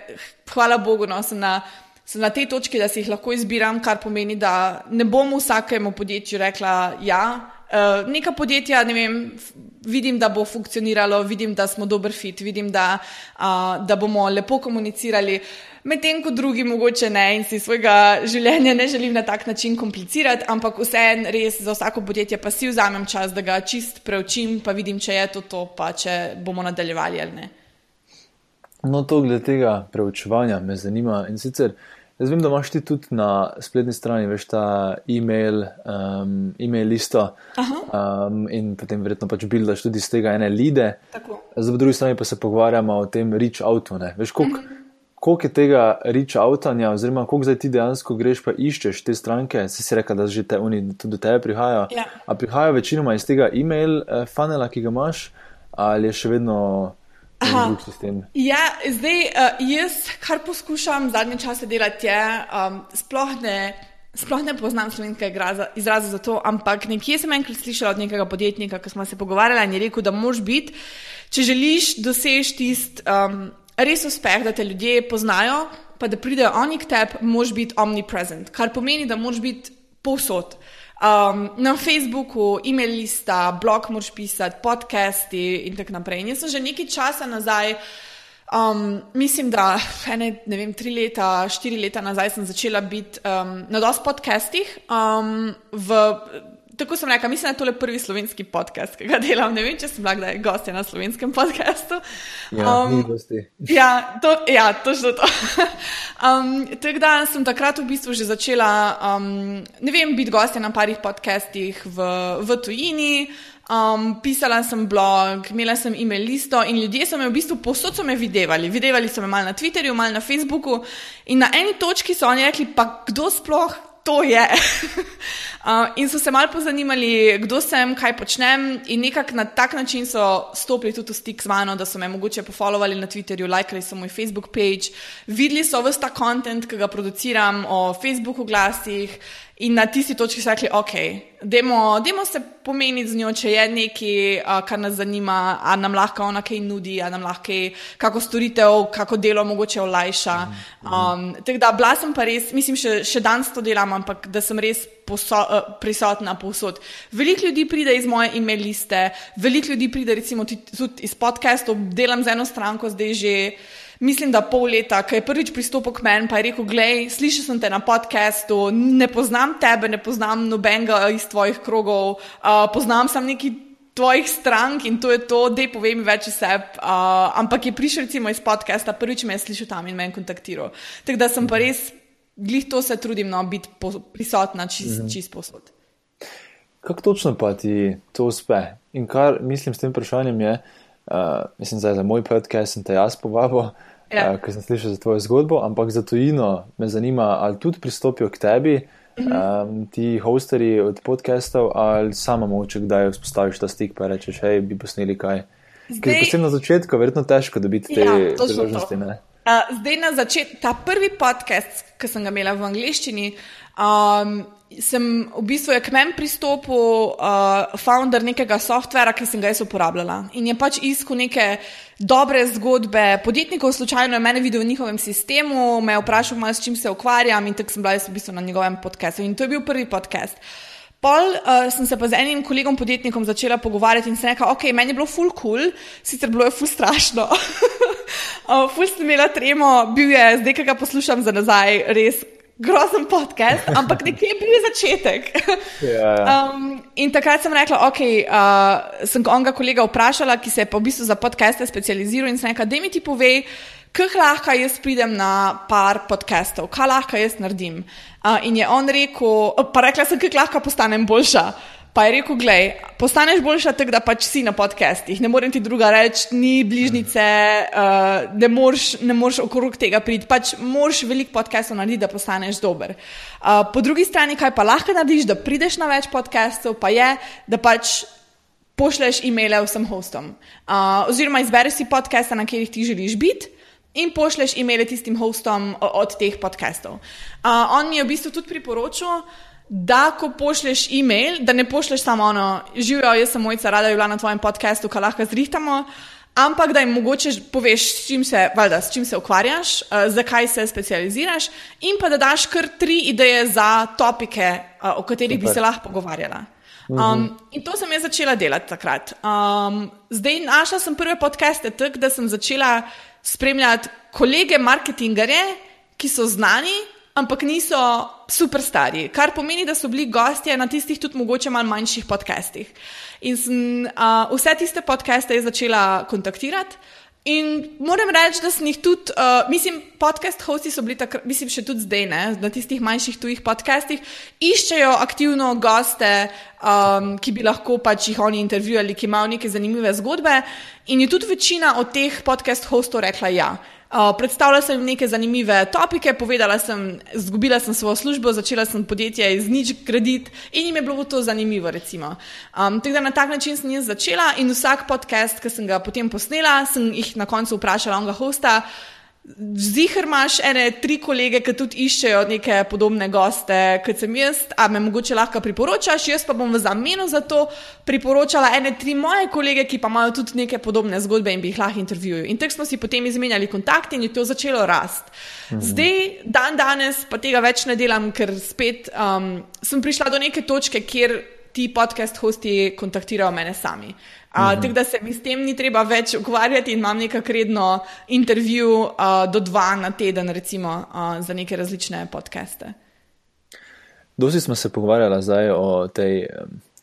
A: hvala Bogu, no, sem na sem na tej točki, da si jih lahko izbiram, kar pomeni, da ne bom vsakemu podjetju rekla ja. Uh, neka podjetja, ne vem, vidim, da bo funkcioniralo, vidim, da smo dober fit, vidim, da, uh, da bomo lepo komunicirali, medtem ko drugi mogoče ne in si svojega življenja ne želim na tak način komplicirati, ampak vseeno res za vsako podjetje pa si vzamem čas, da ga čist preučim, pa vidim, če je to to, pa če bomo nadaljevali ali ne.
B: No, to glede tega preučevanja me zanima in sicer. Jaz vem, da imaš ti tudi na spletni strani, veš, ta e-mail, um, e-mail listo um, in potem verjetno pač buildaš tudi iz tega ene lide. Zdaj, po drugi strani pa se pogovarjamo o tem reach outu. Veš, koliko kolik je tega reach outanja, oziroma koliko zdaj ti dejansko greš pa iščeš te stranke, si si rekel, da že te, oni tudi do tebe prihajajo.
A: Ja.
B: A prihajajo večinoma iz tega e-mail uh, funnela, ki ga imaš, ali je še vedno.
A: Ja, zdaj, uh, jaz, kar poskušam zadnje čase delati, je, um, sploh, ne, sploh ne poznam slovenskega izraza za to, ampak nekje sem enkrat slišala od nekega podjetnika, ki smo se pogovarjali in je rekel, da moraš biti, če želiš doseči tisti um, res uspeh, da te ljudje poznajo, pa da pridejo oni k tebi, moraš biti omnipresent, kar pomeni, da moraš biti povsod. Um, na Facebooku, e-mail lista, blog moraš pisati, podcasti in tako naprej. In jaz sem že nekaj časa nazaj, um, mislim, da ene, ne vem, tri leta, štiri leta nazaj sem začela biti um, na dosti podcastih. Um, v, tako sem rekla, mislim, da je to le prvi slovenski podcast, ki ga delam. Ne vem, če sem bila kdaj gostja na slovenskem podkastu.
B: Ja, um,
A: ja, to, ja, točno to. um, tako da sem takrat v bistvu že začela, um, ne vem, biti gostja na parih podcastih v, v tujini. Um, pisala sem blog, imela sem e-mail listo in ljudje so me v bistvu posod videli. Videli so me malo na Twitterju, malo na Facebooku in na eni točki so oni rekli, pa kdo sploh to je. uh, in so se malo pozanimali, kdo sem, kaj počnem, in nekako na tak način so stopili tudi v stik z mano, da so me mogoče pofollowali na Twitterju, lajkali so moj Facebook page, videli so vse ta kontent, ki ga produciram o Facebooku glasih. In na tisti točki so rekli, ok, dajmo se pomeniti z njo, če je nekaj, kar nas zanima, ali nam lahko ona kaj nudi, ali nam lahko kako storitev, kako delo mogoče olajša. Um, tako da, bila sem pa res, mislim, še, še danes to delam, ampak da sem res poso, uh, prisotna povsod. Veliko ljudi pride iz moje email liste, veliko ljudi pride recimo tudi iz podcastov, delam z eno stranko zdaj že mislim, da pol leta, ki je prvič pristopil k meni, pa je rekel: Glej, slišal sem te na podkastu, ne poznam tebe, ne poznam nobenega iz tvojih krogov, uh, poznam samo neki. Tvojih strank in to je to, da povem več o sebi. Uh, ampak je prišel recimo iz podcasta, prvič me je slišal tam in me je kontaktiral. Tako da sem pa res, glih to se trudim, no, biti prisotna čist, mhm. čist posod.
B: Kako točno pa ti to uspe? In kar mislim s tem vprašanjem je, uh, uh, mislim, da za moj podcast sem te jaz povabil, ja. uh, ker sem slišal za tvojo zgodbo, ampak za tujino me zanima, ali tudi pristopijo k tebi, mhm. um, ti hosteri od podcastov, ali samo moče, kdaj vzpostaviš ta stik, pa rečeš, hej, bi posneli kaj. Zdaj, ker je posebno na začetku, verjetno težko dobiti te ja, priložnosti.
A: Uh, zdaj na začetku, ta prvi podcast, ki sem ga imela v angleščini, um, sem v bistvu k meni pristopil, uh, founder nekega softvera, ki sem ga jaz uporabljala. In je pač iskal neke dobre zgodbe podjetnikov, slučajno je mene videl v njihovem sistemu, me je vprašal, malo, s čim se ukvarjam, in tako sem bila jaz v bistvu na njegovem podkastu. In to je bil prvi podcast. Pol uh, sem se pa z enim kolegom podjetnikom začela pogovarjati in sem rekla, ok, meni je bilo full cool, sicer bilo je full strašno. uh, full sem imela tremo, bil je, zdaj, ki ga poslušam za nazaj, res grozen podcast, ampak nekje je bil začetek.
B: Ja, ja.
A: Um, in takrat sem rekla, ok, uh, sem onega kolega vprašala, ki se je pa v bistvu za podcaste specializiral in sem rekla, da mi ti pove, kaj lahko jaz pridem na par podcastov, kaj lahko jaz naredim. Uh, in je on rekel, pa rekla sem, kaj lahko postanem boljša. Pa je rekel, gledaj, postaneš boljša tako, da pač si na podcastih. Ne morem ti druga reči, ni bližnjice, uh, ne moreš, ne moreš okrog tega priti. Pač moraš veliko podcastov narediti, da postaneš dober. Uh, po drugi strani, kaj pa lahko narediš, da prideš na več podcastov, pa je, da pač pošleš e-maile vsem hostom. Uh, oziroma, izbereš si podcaste, na katerih ti želiš biti. In pošleš e-maile tistim hostom od teh podcastov. Uh, on mi je v bistvu tudi priporočil, da ko pošleš e-mail, da ne pošleš samo ono, živijo, jaz sem mojca, rada je bila na tvojem podkastu, kaj lahko zrihtamo, ampak da jim mogoče poveš, s čim se, valjda, s čim se ukvarjaš, uh, zakaj se specializiraš, in pa da daš kar tri ideje za topike, uh, o katerih Super. bi se lahko pogovarjala. Um, in to sem jaz začela delati takrat. Um, zdaj našla sem prve podcaste tako, da sem začela spremljati kolege marketingerje, ki so znani, ampak niso super stari, kar pomeni, da so bili gostje na tistih tudi mogoče malo manjših podcastih. In sem uh, vse tiste podcaste začela kontaktirati. In moram reči, da sem jih tudi, uh, mislim, podcast hosti so bili takrat, mislim, še tudi zdaj, ne, na tistih manjših tujih podcastih, iščejo aktivno goste, um, ki bi lahko pač jih oni intervjuvali, ki imajo neke zanimive zgodbe. In je tudi večina od teh podcast hostov rekla ja. Uh, predstavila sem jim neke zanimive topike, povedala sem, izgubila sem svojo službo, začela sem podjetje iz nič graditi in jim je bilo to zanimivo. Um, tako da na tak način sem jaz začela in vsak podcast, ki sem ga potem posnela, sem jih na koncu vprašala, onga hosta. Zihar imaš ene tri kolege, ki tudi iščejo neke podobne goste, kot sem jaz, a me mogoče lahko priporočaš, jaz pa bom v zameno za to priporočala ene tri moje kolege, ki pa imajo tudi neke podobne zgodbe in bi jih lahko intervjuvali. In tako smo si potem izmenjali kontakt in je to začelo rast. Mhm. Zdaj, dan danes pa tega več ne delam, ker spet um, sem prišla do neke točke, kjer ti podcast hosti kontaktirajo mene sami. Uh, mhm. Tako da se mi s tem ni treba več ukvarjati in imam nekako redno intervju uh, do dva na teden, recimo uh, za neke različne podcaste.
B: Dosti smo se pogovarjali zdaj o tej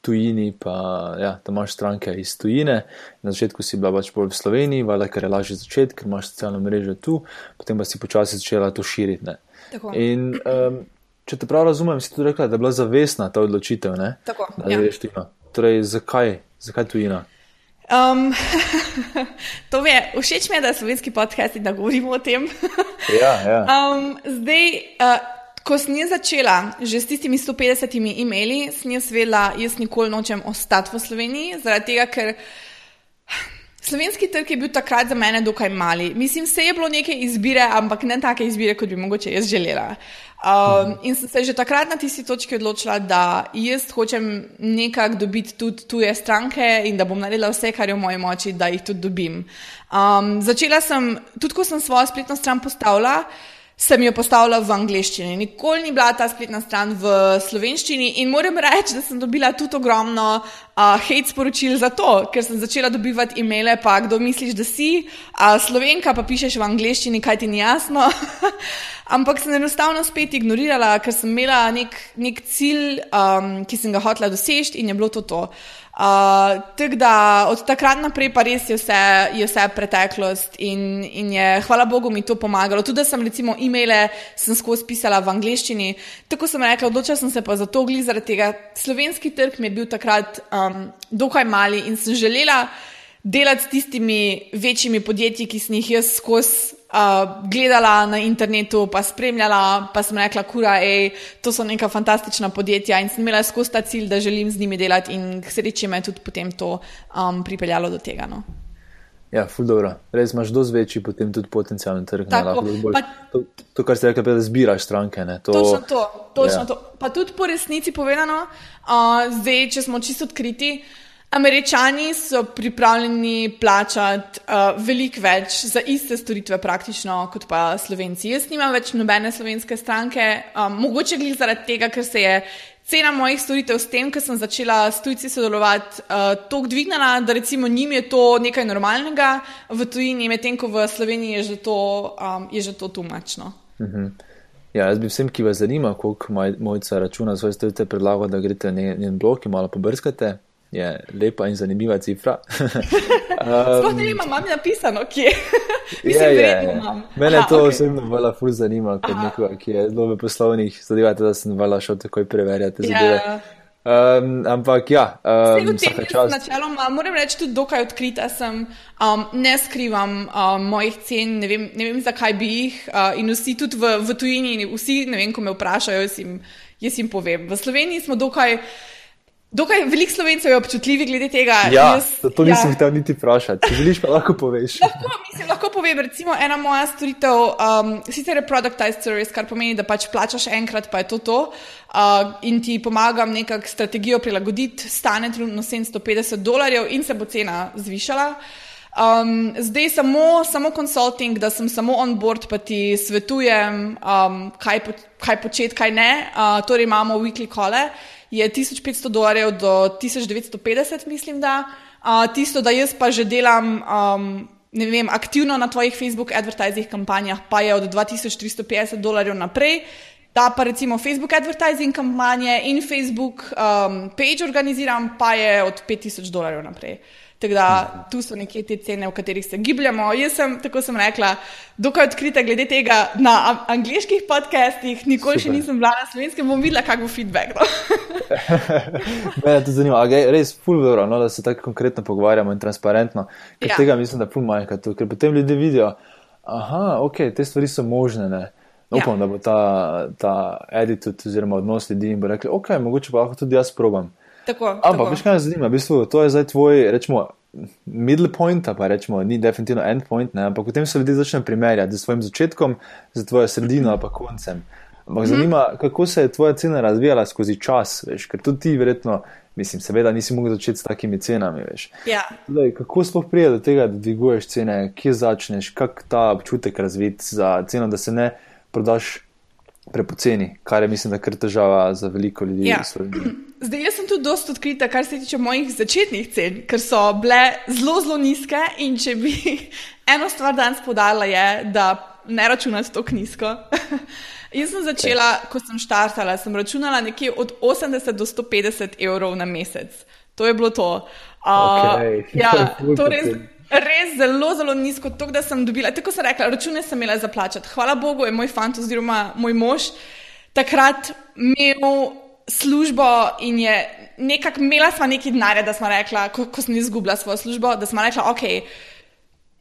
B: tujini, pa ja, da imaš stranke iz tujine. Na začetku si bila pač bolj v Sloveniji, valjda, ker je lažje začeti, ker imaš socialno mrežo tu, potem pa si počasi začela to širiti. In um, če te prav razumem, si tudi rekla, da je bila zavestna ta odločitev. Ne?
A: Tako.
B: Ja. Torej, zakaj, zakaj tujina?
A: Um, to je, všeč mi je, da je slovenski podcast in da govorimo o tem.
B: ja, ja.
A: Um, zdaj, uh, ko sem jaz začela, že s tistimi 150 e-maili, sem jaz vedela, jaz nikoli nočem ostati v Sloveniji, zaradi tega, ker. Slovenski trg je bil takrat za mene dokaj mali. Mislim, vse je bilo neke izbire, ampak ne take izbire, kot bi mogoče jaz želela. Um, in sem se že takrat na tisti točki odločila, da jaz hočem nekako dobiti tudi tuje stranke in da bom naredila vse, kar je v moji moči, da jih tudi dobim. Um, začela sem, tudi ko sem svojo spletno stran postavila sem jo postavila v angleščini. Nikoli ni bila ta spletna stran v slovenščini in moram reči, da sem dobila tudi ogromno uh, hate sporočil za to, ker sem začela dobivati e-maile, pa kdo misliš, da si, uh, slovenka pa pišeš v angleščini, kaj ti ni jasno. Ampak sem enostavno spet ignorirala, ker sem imela nek, nek cilj, um, ki sem ga hotela doseči in je bilo to to. Uh, tako da od takrat naprej pa res je vse, je vse preteklost in, in je, hvala Bogu, mi to pomagalo. Tudi, da sem recimo e-maile sem skozi pisala v angleščini. Tako sem rekla, odločila sem se pa za to, glede zaradi tega. Slovenski trg mi je bil takrat um, dokaj mali in sem želela delati s tistimi večjimi podjetji, ki sem jih jaz skozi uh, gledala na internetu, pa spremljala, pa sem rekla, kura, ej, to so neka fantastična podjetja in sem imela skozi ta cilj, da želim z njimi delati in k sreči me je tudi potem to um, pripeljalo do tega. No.
B: Ja, ful dobro. Res imaš dosti večji potem tudi potencijalni trg. Pa, to, to, kar si rekla, da zbiraš stranke.
A: To, točno to, točno ja. to. Pa tudi po resnici povedano, uh, zdaj, če smo čisto odkriti, uh, Američani so pripravljeni plačati uh, veliko več za iste storitve, praktično kot pa Slovenci. Jaz nimam več nobene slovenske stranke, um, mogoče glede zaradi tega, ker se je cena mojih storitev s tem, ker sem začela s tujci sodelovati, uh, tako dvignila, da recimo njim je to nekaj normalnega v tujini, medtem ko v Sloveniji je že to, um, je že to tumačno.
B: Mhm. Ja, jaz bi vsem, ki vas zanima, koliko mojca računa svoje storitve, predlagal, da greste na njen blog in malo pobrskate. Je lepa in zanimiva cifra.
A: Sploh ne vem, imam napisano, kje.
B: Mislim, je, je. Mene Aha, to okay. osebno vala ful zanima, kot nekoga, ki je zelo v poslovnih zadevah, da sem vala šel takoj preverjati zadeve. Ja. Um, ampak ja, um,
A: čas... načeloma moram reči, tudi dokaj odkrita sem, um, ne skrivam um, mojih cen, ne vem, ne vem zakaj bi jih. Uh, in vsi tudi v, v tujini, vsi, ne vem, ko me vprašajo, jaz jim, jaz jim povem. V Sloveniji smo dokaj. Dokaj veliko slovencev je občutljivih glede tega.
B: Ja, jaz, to nisem ja. hotel niti vprašati. Če želiš, pa lahko poveš.
A: lahko, mislim, lahko povem, recimo, ena moja storitev, um, sicer je productized service, kar pomeni, da pač plačaš enkrat, pa je to to. Uh, in ti pomagam nekako strategijo prilagoditi, stane trenutno 750 dolarjev in se bo cena zvišala. Um, zdaj samo, samo consulting, da sem samo on board, pa ti svetujem, um, kaj, po, kaj početi, kaj ne. Uh, torej imamo weekly kole je 1500 dolarjev do 1950, mislim, da. Uh, tisto, da jaz pa že delam um, vem, aktivno na tvojih Facebook advertising kampanjah, pa je od 2350 dolarjev naprej. Da pa recimo Facebook advertising kampanje in Facebook um, page organiziram, pa je od 5000 dolarjev naprej. Tako da tu so nekje te cene, v katerih se gibljamo. Jaz sem, tako sem rekla, dokaj odkrita glede tega na angliških podcastih, nikoli Super. še nisem bila na slovenskem, bom videla, kak bo feedback. No?
B: Me je to zanimivo, je res fulvero, no, da se tako konkretno pogovarjamo in transparentno. Ja. Tega mislim, da je ful manjka tu, ker potem ljudje vidijo, da okay, te stvari so možne. Ne? Upam, ja. da bo ta, ta attitude oziroma odnos ljudi in bo rekli, ok, mogoče pa lahko tudi jaz probam.
A: Tako,
B: Ampak, veš, kaj me zanima, v bistvu, to je zdaj tvoj, rečemo, middle point, pa rečemo, ni definitivno end point, ne? ampak potem se ljudje začnejo primerjati z svojim začetkom, z tvojo sredino ali pa koncem. Ampak mhm. zanima, kako se je tvoja cena razvijala skozi čas, veš, ker tudi ti verjetno, mislim, seveda nisi mogel začeti s takimi cenami, veš.
A: Ja.
B: Zdaj, kako sploh prije do tega, da dviguješ cene, kje začneš, kak ta občutek razviti za ceno, da se ne prodaš prepoceni, kar je, mislim, da kar težava za veliko ljudi.
A: Ja. Zdaj, jaz sem tudi dosta odkrita, kar se tiče mojih začetnih cen, ker so bile zelo, zelo nizke. In če bi eno stvar danes podala, je, da ne računate tako nizko. jaz sem začela, ko sem štartala, sem računala nekje od 80 do 150 evrov na mesec. To je bilo to.
B: Uh, okay.
A: ja, to res, res zelo, zelo nizko. To, da sem dobila, tako sem rekla, račune sem imela za plačati. Hvala Bogu je moj fant oziroma moj mož takrat imel službo in je nekako imela sva neki denar, da smo rekla, ko, ko sem izgubila svojo službo, da smo rekla, ok.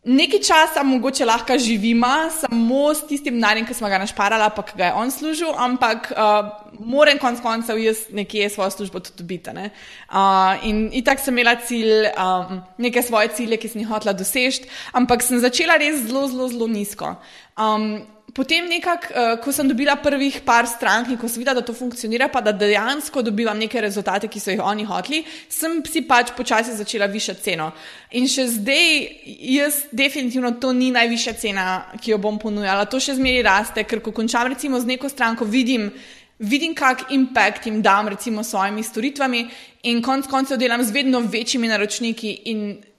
A: Nekaj časa mogoče lahko živimo samo s tistim denarjem, ki smo ga našparali, pa ga je on služil, ampak uh, moram konec koncev jaz nekje svojo službo tudi dobiti. Uh, in tako sem imela cilj, um, neke svoje cilje, ki sem jih hotela doseči, ampak sem začela res zelo, zelo, zelo nizko. Um, Potem, nekak, uh, ko sem dobila prvih par strank in ko sem videla, da to funkcionira, pa da dejansko dobivam neke rezultate, ki so jih oni hoteli, sem si pač počasi začela višati ceno. In še zdaj, jaz definitivno to ni najvišja cena, ki jo bom ponujala. To še zmeraj raste, ker ko končam recimo z neko stranko, vidim, vidim kak impact jim dam recimo s svojimi storitvami in konc koncev delam z vedno večjimi naročniki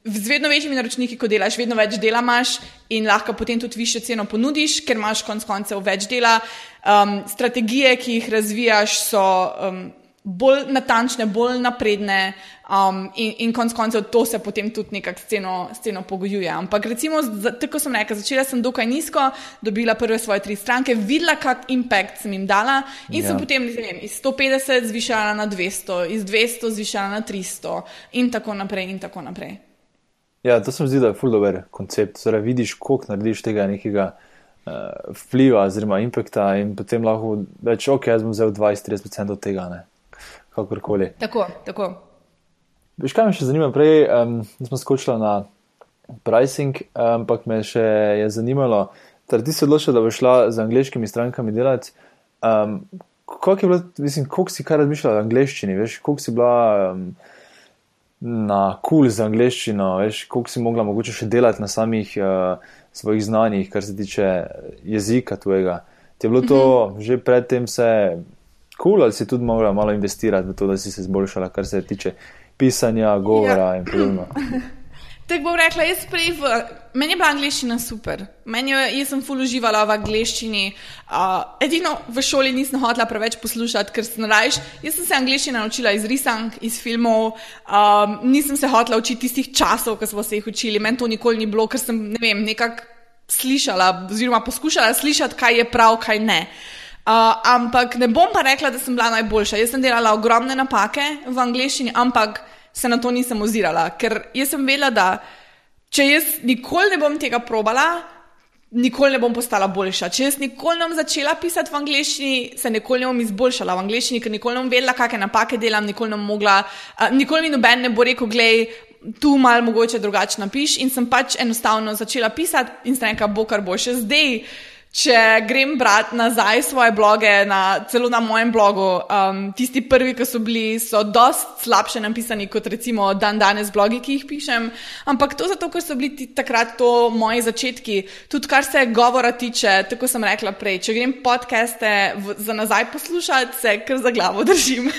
A: z vedno večjimi naročniki, ko delaš, vedno več dela imaš in lahko potem tudi više ceno ponudiš, ker imaš konec koncev več dela. Um, strategije, ki jih razvijaš, so um, bolj natančne, bolj napredne um, in, in konec koncev to se potem tudi nekako sceno, sceno pogojuje. Ampak recimo, tako sem rekla, začela sem dokaj nizko, dobila prve svoje tri stranke, videla, kak impact sem jim dala in ja. sem potem vem, iz 150 zvišala na 200, iz 200 zvišala na 300 in tako naprej in tako naprej.
B: Ja, to se mi zdi, da je full dober koncept. Zdaj vidiš, koliko narediš tega nekega uh, vpliva, oziroma impakta, in potem lahko rečeš, ok, jaz bom vzel 20-30% od tega, ne? Kakorkoli.
A: Tako, tako.
B: Veš, kaj me še zanima? Prej um, smo skočili na pricing, ampak me še je zanimalo, da ti se odločil, da boš šla z angliškimi strankami delati. Um, koliko je bilo, mislim, koliko si kar razmišljala o angliščini, veš, koliko si bila. Um, na kul cool z angliščino, veš, koliko si mogla mogoče še delati na samih uh, svojih znanjih, kar se tiče jezika tvojega. Ti je bilo to mm -hmm. že predtem vse cool, ali si tudi mogla malo investirati v to, da si se izboljšala, kar se tiče pisanja, govora ja. in podobno.
A: Tako bom rekla, jaz prej, v, meni je bila angliščina super, meni je, jaz sem ful uživala v angliščini. Uh, edino v šoli nisem hotela preveč poslušati, ker sem rajš. Jaz sem se angliščino naučila iz risank, iz filmov, um, nisem se hotela učiti tistih časov, ko smo se jih učili. Meni to nikoli ni bilo, ker sem ne vem, nekako slišala, oziroma poskušala slišati, kaj je prav, kaj ne. Uh, ampak ne bom pa rekla, da sem bila najboljša. Jaz sem delala ogromne napake v angliščini, ampak se na to nisem ozirala, ker jaz sem vedela, da če jaz nikoli ne bom tega probala, nikoli ne bom postala boljša. Če jaz nikoli ne bom začela pisati v angleščini, se nikoli ne bom izboljšala v angleščini, ker nikoli ne bom vedela, kakšne napake delam, nikoli ne bom mogla, uh, nikoli mi noben ne bo rekel, gledaj. Tu malo mogoče drugače napiš, in sem pač enostavno začela pisati, in sem rekla, bo kar bo še zdaj. Če grem brati nazaj svoje bloge, na, celo na mojem blogu, um, tisti prvi, ki so bili, so dosti slabše napisani kot recimo dan danes blogi, ki jih pišem. Ampak to zato, ker so bili takrat to moji začetki. Tudi kar se govora tiče, tako sem rekla prej, če grem podcaste v, za nazaj poslušati, se kar za glavo držim.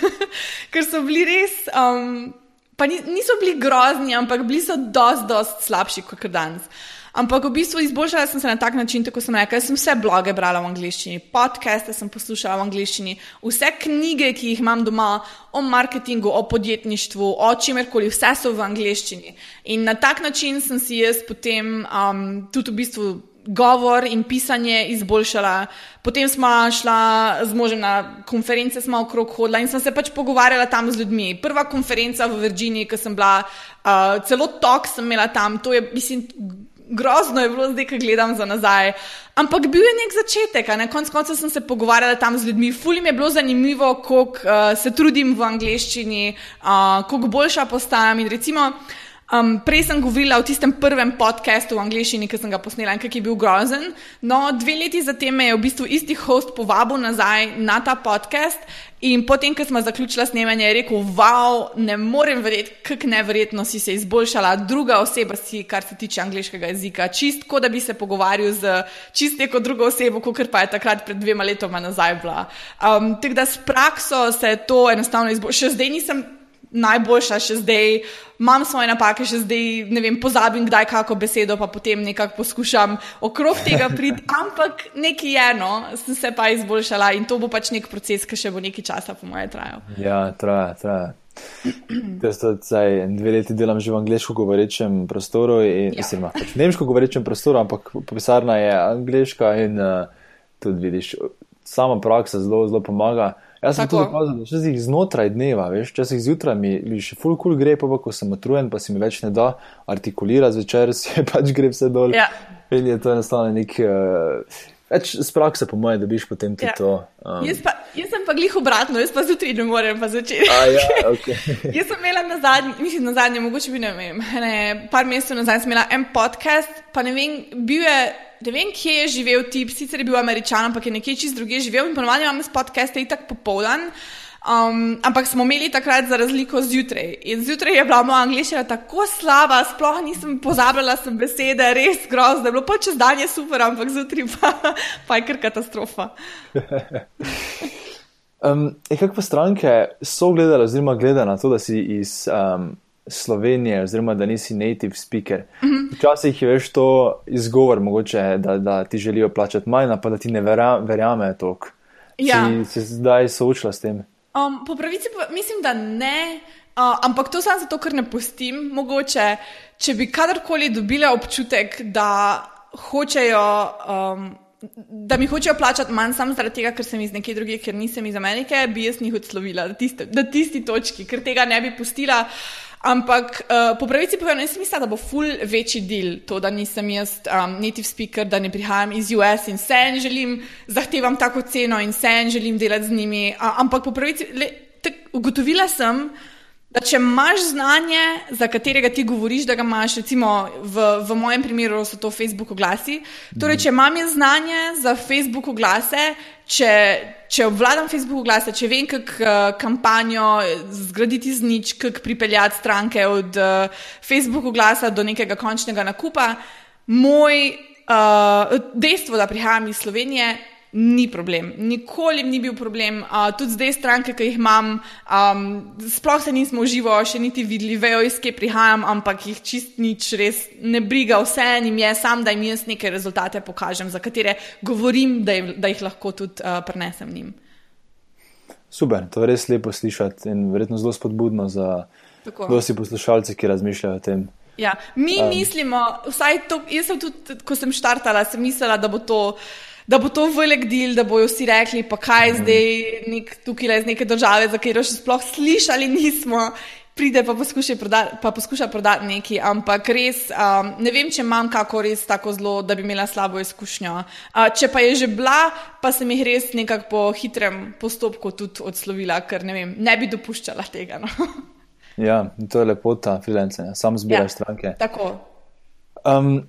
A: ker so bili res, um, pa ni, niso bili grozni, ampak bili so dosti, dosti slabši kot danes. Ampak v bistvu izboljšala sem se na tak način, tako sem rekla, sem vse bloge brala v angliščini, podcaste sem poslušala v angliščini, vse knjige, ki jih imam doma o marketingu, o podjetništvu, o čimerkoli, vse so v angliščini. In na tak način sem si jaz potem um, tudi v bistvu. Govor in pisanje izboljšala. Potem smo šla z možem na konference, smo okrog hodila in sem se pač pogovarjala tam z ljudmi. Prva konferenca v Virginiji, ki sem bila, uh, celo tok sem imela tam, to je, mislim, grozno je bilo zdaj, ko gledam za nazaj. Ampak bil je nek začetek, na koncu konca sem se pogovarjala tam z ljudmi. Fulim je bilo zanimivo, kako uh, se trudim v angleščini, uh, kako boljša postajam. In recimo, Um, prej sem govorila o tistem prvem podkastu v angleščini, ki sem ga posnela in ki je bil grozen. No, dve leti zatem me je v bistvu isti host povabil nazaj na ta podcast. In potem, ko smo zaključili snemanje, je rekel: Wow, ne morem verjeti, kako neverjetno si se izboljšala, druga oseba si, kar se tiče angliškega jezika. Čist, kot da bi se pogovarjal z čist neko drugo osebo, kot pa je takrat pred dvema letoma nazaj bila. Um, Tako da s prakso se je to enostavno izboljšalo. Še zdaj nisem najboljša še zdaj, imam svoje napake, še zdaj ne vem, pozabim, kdaj kako besedo, pa potem nekako poskušam okrog tega priti, ampak nekaj je eno, sem se pa izboljšala in to bo pač nek proces, ki še bo nekaj časa, po mojem, trajal.
B: Ja, traja, traja. Jaz zdaj dve leti delam že v angliško govorečem prostoru, in, ja. mislim, pač v nemško govorečem prostoru, ampak pisarna je angliška in uh, tudi vidiš, sama praksa zelo, zelo pomaga. Jaz sem tudi opazil, da če si znotraj dneva, veš, če si zjutraj mi, mi še full cool gre, pa, pa ko sem utrujen, pa si mi več ne da artikulirati, zvečer si pač gre vse dol. Ja. In je to enostavno nek. Uh, Več z prakse, po mojem, dobiš potem tudi ja. to.
A: Um. Jaz, pa, jaz sem pa glih obratno, jaz pa zjutraj ne morem pa začeti.
B: Ja, okay.
A: jaz sem imela na zadnji, mislim, na zadnji, mogoče bi ne vem, ne, par mesecev nazaj sem imela en podcast, pa ne vem, bil je ne vem, kje je živel tip, sicer je bil američan, ampak je nekje čist druge živel in ponovadi imamo podcaste in tako popoldan. Um, ampak smo imeli takrat za razliko zjutraj. In zjutraj je bila moja angliščina tako slaba, sploh nisem pozabila sem besede, res grozno. Bilo pa čez dan je super, ampak zjutraj pa, pa je kar katastrofa.
B: um, Kaj pa stranke so gledali, oziroma gledali na to, da si iz. Um, Slovenije, oziroma da nisi native speaker. Mhm. Včasih je veš to izgovor, mogoče, da, da ti želijo plačati manj, pa da ti ne verjame to. Ja. Si se zdaj soočila s tem?
A: Um, po pravici pa, mislim, da ne. Uh, ampak to sem zato, ker ne pustim. Mogoče, če bi kadarkoli dobila občutek, da hočejo. Um, Da mi hočejo plačati manj, samo zaradi tega, ker sem iz neke druge, ker nisem iz Amerike, bi jaz njih odslovila na tisti točki, ker tega ne bi pustila. Ampak uh, po pravici povedano, jaz mislim, da bo ful večji del to, da nisem jaz um, native speaker, da ne prihajam iz US in se en želim, zahtevam tako ceno in se en želim delati z njimi. Uh, ampak po pravici, le, tak, ugotovila sem, da če imaš znanje, za katerega ti govoriš, da ga imaš, recimo v, v mojem primeru so to Facebook oglasi. Torej, če imam jaz znanje za Facebook oglase, če, če obvladam Facebook oglase, če vem, kako uh, kampanjo zgraditi z nič, kako pripeljati stranke od uh, Facebook oglasa do nekega končnega nakupa, moj uh, dejstvo, da prihajam iz Slovenije, ni problem. Nikoli ni bil problem. Uh, tudi zdaj stranke, ki jih imam, um, sploh se nismo uživo še niti videli, vejo, iz kje prihajam, ampak jih čist nič, res ne briga, vse enim je, sam da jim jaz neke rezultate pokažem, za katere govorim, da, jim, da jih lahko tudi uh, prenesem njim.
B: Super, to je res lepo slišati in verjetno zelo spodbudno za vse poslušalce, ki razmišljajo o tem.
A: Ja, mi um, mislimo, vsaj to, jaz sem tudi, ko sem štartala, sem mislila, da bo to da bo to velik del, da bojo vsi rekli, pa kaj je mm. zdaj nek, tukaj le iz neke države, za katero še sploh slišali nismo. Pride pa poskuša prodati, pa poskuša prodati nekaj, ampak res um, ne vem, če imam kako res tako zelo, da bi imela slabo izkušnjo. Uh, če pa je že bila, pa sem jih res nekako po hitrem postopku tudi odslovila, ker ne, vem, ne bi dopuščala tega. No.
B: Ja, to je lepota freelance, sam zbiraš ja, stranke.
A: Tako.
B: Um,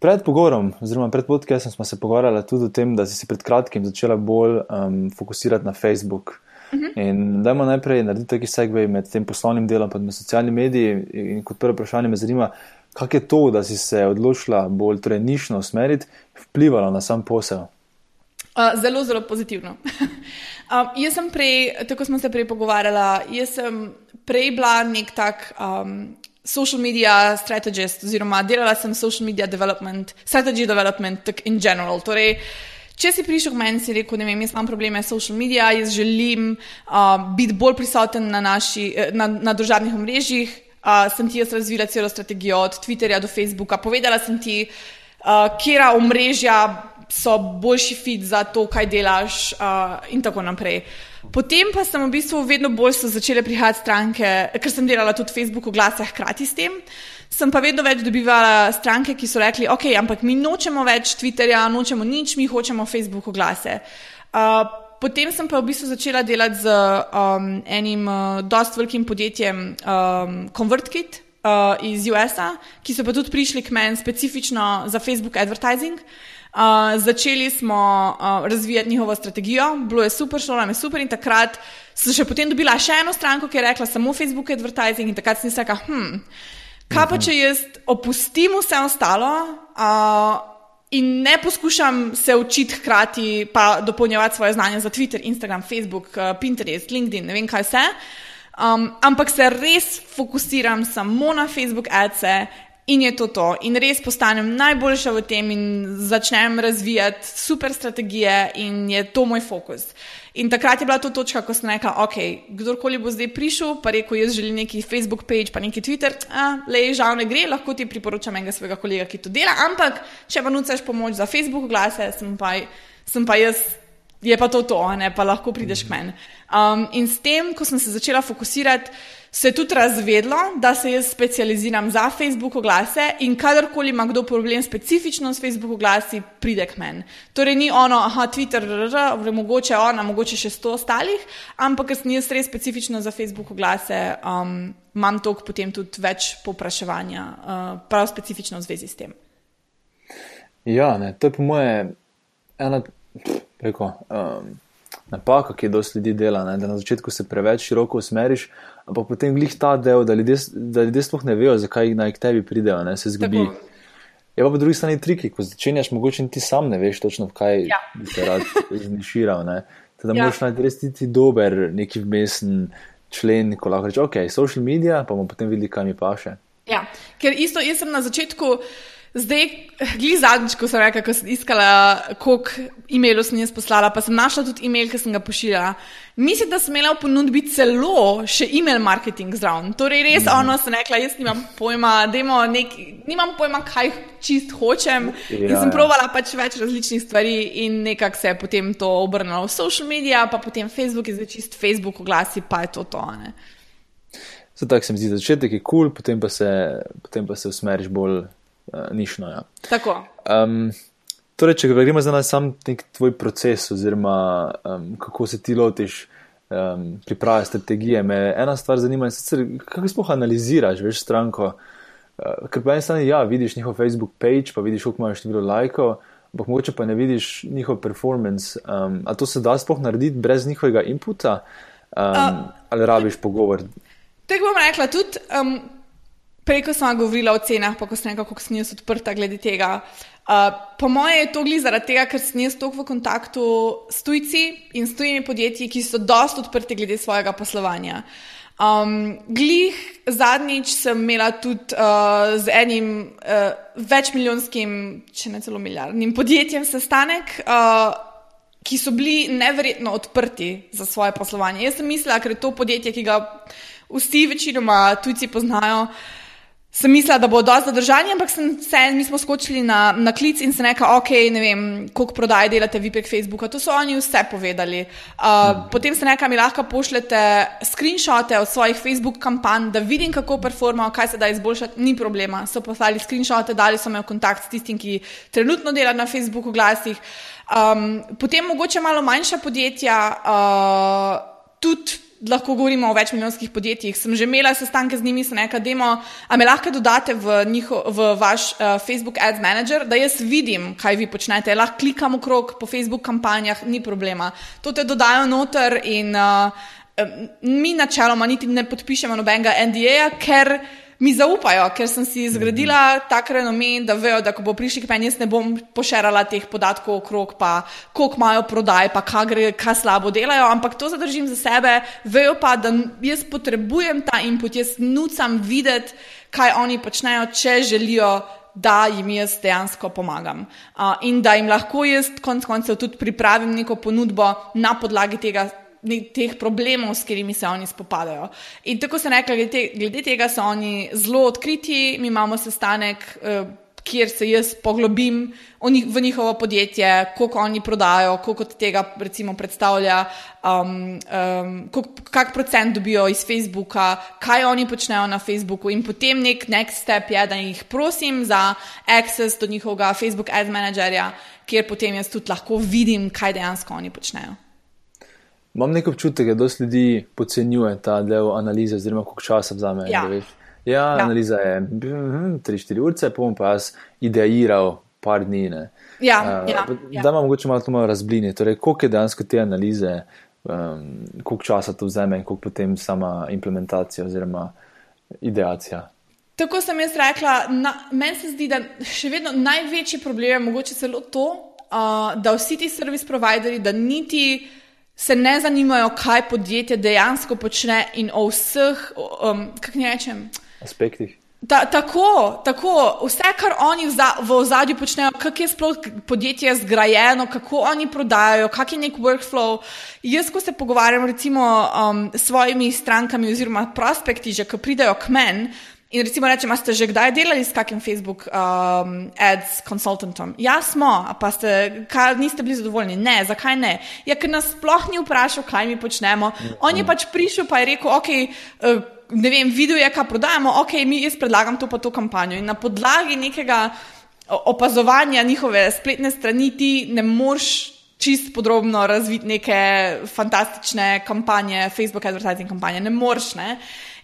B: Pred pogovorom, oziroma pred podcastom, smo se pogovarjali tudi o tem, da si se pred kratkim začela bolj um, fokusirati na Facebook. Uh mhm. -huh. In dajmo najprej narediti taki segway med tem poslovnim delom in socialnimi mediji. In kot prvo vprašanje me zanima, kako je to, da si se odločila bolj torej, nišno usmeriti, vplivalo na sam posel?
A: Uh, zelo, zelo pozitivno. um, jaz sem prej, tako smo se prej pogovarjali, jaz sem prej bila nek tak. Um, social media strategist, oziroma delala sem social media development, strategy development in general. Torej, če si prišel k meni in rekel, da imam probleme s social media, jaz želim uh, biti bolj prisoten na, naši, eh, na, na družabnih omrežjih, uh, sem ti jaz razvila celo strategijo od Twitterja do Facebooka, povedala sem ti, uh, kera omrežja so boljši fit za to, kaj delaš uh, in tako naprej. Potem pa sem v bistvu vedno bolj začela prihajati stranke, ker sem delala tudi Facebook oglase hkrati s tem. Sem pa vedno več dobivala stranke, ki so rekli, ok, ampak mi nočemo več Twitterja, nočemo nič, mi hočemo Facebook oglase. Uh, potem sem pa v bistvu začela delati z um, enim uh, dost velikim podjetjem um, ConvertKit uh, iz USA, ki so pa tudi prišli k meni specifično za Facebook advertising. Uh, začeli smo uh, razvijati njihovo strategijo, bilo je super, šlo nam je super. In takrat sem še potem dobila še eno stranko, ki je rekla samo Facebook advertising. In takrat sem si rekla, hm, kaj pa če jaz opustim vse ostalo uh, in ne poskušam se učiti hkrati, pa dopolnjevati svoje znanje za Twitter, Instagram, Facebook, uh, Pinterest, LinkedIn, ne vem kaj vse. Um, ampak se res fokusiram samo na Facebook adse In je to to. In res postanem najboljša v tem in začnem razvijati super strategije, in je to moj fokus. In takrat je bila to točka, ko sem rekla, ok, kdorkoli bo zdaj prišel, pa rekel, jaz želim neki Facebook page, pa neki Twitter, a le, žal ne gre, lahko ti priporočam enega svojega kolega, ki to dela, ampak če pa nucaš pomoč za Facebook glase, sem pa, sem pa jaz, je pa to to, ne, pa lahko prideš k meni. Um, in s tem, ko sem se začela fokusirati, se je tudi razvedlo, da se jaz specializiram za Facebook oglase in kadarkoli ima kdo problem specifično s Facebook oglasi, pride k meni. Torej ni ono, aha, Twitter, rr, mogoče ona, mogoče še sto ostalih, ampak ker sem jaz res specifično za Facebook oglase, um, imam toliko potem tudi več popraševanja, uh, prav specifično v zvezi s tem.
B: Ja, ne, to je po moje ena, preko. Um napaka, ki je dosti ljudi dela, ne? da na začetku se preveč široko usmeriš, ampak potem glih ta del, da ljudje, da ljudje sploh ne vejo, zakaj naj k tebi pridejo, ne? se zgodi. Je pa po drugi strani triki, ko začenjaš, mogoče ti sam ne veš točno, kaj ja. bi se rad zniširal. Da ja. moraš najti res ti dober, neki vmesen člen, ko lahko rečeš, ok, social media, pa bomo potem videli, kaj mi paše.
A: Ja, ker isto jaz sem na začetku. Zdaj, glej zadnjič, ko sem rekla, ko sem iskala, koliko e-mailov sem jaz poslala, pa sem našla tudi e-mail, ki sem ga pošiljala. Mislim, da sem imela v ponudbi celo še e-mail marketing zraven. Torej, res mm. ono sem rekla, jaz nimam pojma, nek, nimam pojma, kaj čist hočem. Ja, in sem ja. provala pač več različnih stvari in nekako se je potem to obrnilo v social medije, pa potem Facebook in zdaj čist Facebook oglasi, pa je to to.
B: Zato se mi zdi, začetek je kul, cool, potem, potem pa se usmeriš bolj nišno. Ja.
A: Tako.
B: Um, torej, če gremo zdaj na sam nek tvoj proces, oziroma um, kako se ti lotiš um, priprave strategije, me ena stvar zanima, sicer, kako sploh analiziraš, veš, stranko. Uh, ker po eni strani, ja, vidiš njihov Facebook page, pa vidiš, koliko imaš število lajkov, ampak mogoče pa ne vidiš njihov performance. Um, a to se da sploh narediti brez njihovega inputa, um, uh, ali rabiš pogovor?
A: Tako bom rekla, tudi. Um, Prej, ko sem govorila o cenah, pa ko sem nekako, kako sem jaz odprta glede tega. Uh, po mojem je to glede zaradi tega, ker sem jaz toliko v kontaktu s tujci in s tujimi podjetji, ki so dosti odprti glede svojega poslovanja. Um, glih zadnjič sem imela tudi uh, z enim uh, večmilijonskim, če ne celo milijardnim podjetjem sestanek, uh, ki so bili neverjetno odprti za svoje poslovanje. Jaz sem mislila, ker je to podjetje, ki ga vsi večinoma tujci poznajo. Sem mislila, da bo dosti zadržani, ampak sem se, mi smo skočili na, na klic in se rekla, ok, ne vem, koliko prodaj delate vi prek Facebooka. To so oni vse povedali. Uh, mm. Potem se nekaj mi lahko pošljete screenshote od svojih Facebook kampanj, da vidim, kako performajo, kaj se da izboljšati, ni problema. So poslali screenshote, dali so me v kontakt s tistim, ki trenutno dela na Facebooku glasih. Um, potem mogoče malo manjša podjetja, uh, tudi lahko govorimo o večmilijonskih podjetjih. Sem že imela sestanke z njimi, sem rekla, da me lahko dodate v, njiho, v vaš uh, Facebook Ads Manager, da jaz vidim, kaj vi počnete. Lahko klikam okrog po Facebook kampanjah, ni problema. To te dodajo noter in uh, mi načeloma niti ne podpišemo nobenega NDA, ker mi zaupajo, ker sem si zgradila mm -hmm. tak renomen, da vejo, da ko bo prišli k meni, jaz ne bom pošerala teh podatkov okrog, pa koliko imajo prodaj, pa kaj gre, kaj slabo delajo, ampak to zadržim za sebe, vejo pa, da jaz potrebujem ta input, jaz nucam videti, kaj oni počnejo, če želijo. Da jim jaz dejansko pomagam uh, in da jim lahko jaz, konec koncev, tudi pripravim neko ponudbo na podlagi tega, teh problemov, s katerimi se oni spopadajo. In tako se rekla, glede, glede tega so oni zelo odkriti, mi imamo sestanek. Uh, Kjer se jaz poglobim v njihovo podjetje, koliko oni prodajo, koliko tega recimo, predstavlja, um, um, kak procent dobijo iz Facebooka, kaj oni počnejo na Facebooku. In potem nek next step je, da jih prosim za access do njihovega Facebook Ads Managerja, kjer potem jaz tudi lahko vidim, kaj dejansko oni počnejo.
B: Imam nek občutek, da dosti ljudi podcenjuje ta del analize, oziroma koliko časa vzame.
A: Ja.
B: Ja, ja, analiza je 3-4 hm, ure, pa bom pa jaz ideiral par dni.
A: Ja, uh, ja,
B: ja. Da imam mogoče malo to malo razblinje. Torej, koliko je dejansko te analize, um, koliko časa to vzame in koliko potem sama implementacija oziroma ideacija.
A: Tako sem jaz rekla, meni se zdi, da še vedno največji problem je mogoče celo to, uh, da vsi ti service provideri, da niti se ne zanimajo, kaj podjetje dejansko počne in o vseh, um, kako ne rečem,
B: aspektih.
A: Ta, tako, tako, vse, kar oni v, v ozadju počnejo, kako je sploh podjetje zgrajeno, kako oni prodajajo, kak je nek workflow. Jaz, ko se pogovarjam recimo um, s svojimi strankami oziroma prospekti, že ko pridejo k meni, In recimo, rečem, ste že kdaj delali s kakim Facebook um, ads consultantom? Ja, smo, pa ste, kaj, niste bili zadovoljni. Ne, zakaj ne? Ja, ker nas sploh ni vprašal, kaj mi počnemo. On je pač prišel pa je rekel, ok. Uh, Ne vem, videl je, kaj prodajamo, ok, mi jaz predlagam to pa to kampanjo. In na podlagi nekega opazovanja njihove spletne strani ti ne moreš čist podrobno razviti neke fantastične kampanje, Facebook advertising kampanje, ne moreš.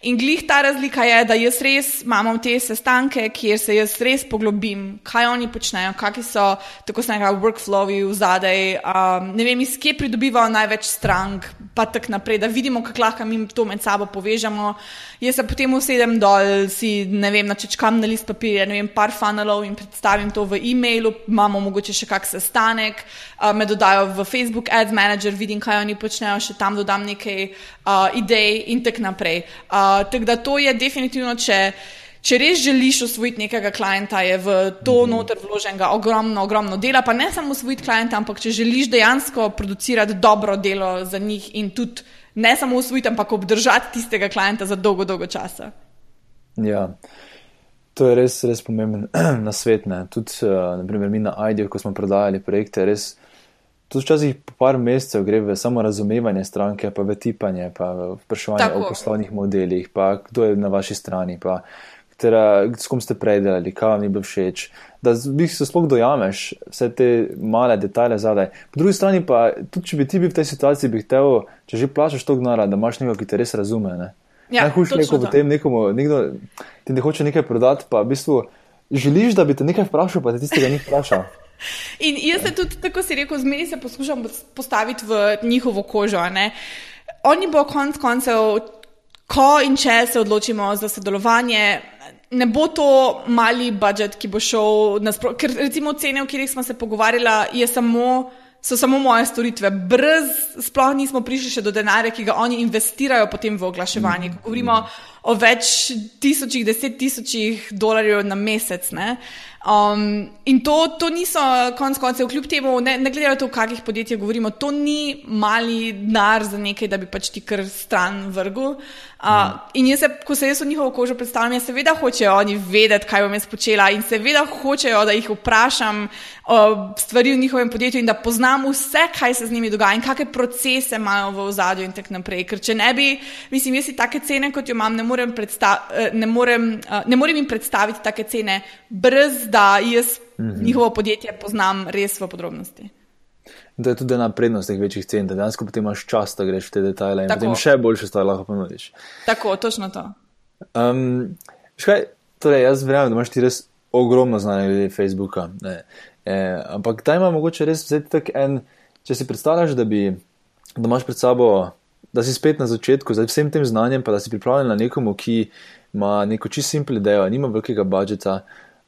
A: In glih ta razlika je, da jaz res imam te sestanke, kjer se jaz res poglobim, kaj oni počnejo, kakšni so tako se nekaj workflowi v zadej, um, ne vem, iz kje pridobivajo največ strank, pa tako naprej, da vidimo, kako lahko mi to med sabo povežemo. Jaz se potem usedem dol, si ne vem, načečkam na list papirja, ne vem, par funnelov in predstavim to v e-mailu, imamo mogoče še kak sestanek, uh, me dodajo v Facebook Ads Manager, vidim, kaj oni počnejo, še tam dodam nekaj uh, idej in tako naprej. Uh, tako da to je definitivno, če, če res želiš osvojiti nekega klienta, je v to mhm. noter vloženega ogromno, ogromno dela. Pa ne samo osvojiti klienta, ampak če želiš dejansko producirati dobro delo za njih in tudi ne samo osvojiti, ampak obdržati tistega klienta za dolgo, dolgo časa.
B: Ja. To je res, res pomemben na svet. Tudi, uh, naprimer, mi na IDEO, ko smo prodajali projekte, res Tu včasih po par mesecev gre v samo razumevanje stranke, pa v tipanje, pa v vprašanje Tako. o poslovnih modelih, pa kdo je na vaši strani, pa katera, s kom ste prej delali, kaj vam je bilo všeč. Da bi se sploh dojameš vse te male detajle zadaj. Po drugi strani pa, tudi če bi ti bil v tej situaciji, bi hotel, če že plačaš to gnara, da imaš nekoga, ki te res razume. Ne? Ja, Najhujše je, ko potem nekomu, nekdo ti ne hoče nekaj prodati, pa v bistvu želiš, da bi te nekaj vprašal, pa te tistega ni vprašal.
A: In jaz se tudi, tako si rekel, zmeri se poskušam postaviti v njihovo kožo. Ne? Oni bo konec koncev, ko in če se odločimo za sodelovanje, ne bo to mali budžet, ki bo šel nasprotno. Ker recimo cene, o katerih smo se pogovarjali, je samo so samo moje storitve. Brez, sploh nismo prišli še do denarja, ki ga oni investirajo potem v oglaševanje. Ko govorimo o več tisočih, deset tisočih dolarjev na mesec. Um, in to, to niso, konec koncev, kljub temu, ne, ne glede na to, o kakih podjetjih govorimo, to ni mali denar za nekaj, da bi pač ti kar stran vrgel. Uh. In jaz, se, ko se jaz v njihovo kožo predstavljam, seveda hočejo oni vedeti, kaj bom jaz počela, in seveda hočejo, da jih vprašam o stvari v njihovem podjetju in da poznam vse, kaj se z njimi dogaja in kakšne procese imajo v ozadju in tako naprej. Ker če ne bi, mislim, jaz si take cene, kot jo imam, ne morem, eh, ne morem, uh, ne morem jim predstaviti take cene, brez da jaz -hmm. njihovo podjetje poznam res v podrobnosti.
B: To je tudi ena prednost teh večjih cen, da dejansko potem imaš čas, da greš v te detajle in Tako. potem še boljše stvari lahko ponudiš.
A: Tako, točno to.
B: Um, škaj, torej, jaz verjamem, da imaš ti res ogromno znanja glede Facebooka. E, ampak taj ima mogoče res vzeti tak en, če si predstavljaš, da bi, da imaš pred sabo, da si spet na začetku z vsem tem znanjem, pa da si pripravljen na nekomu, ki ima neko čisto simpel idejo, nima velikega budžeta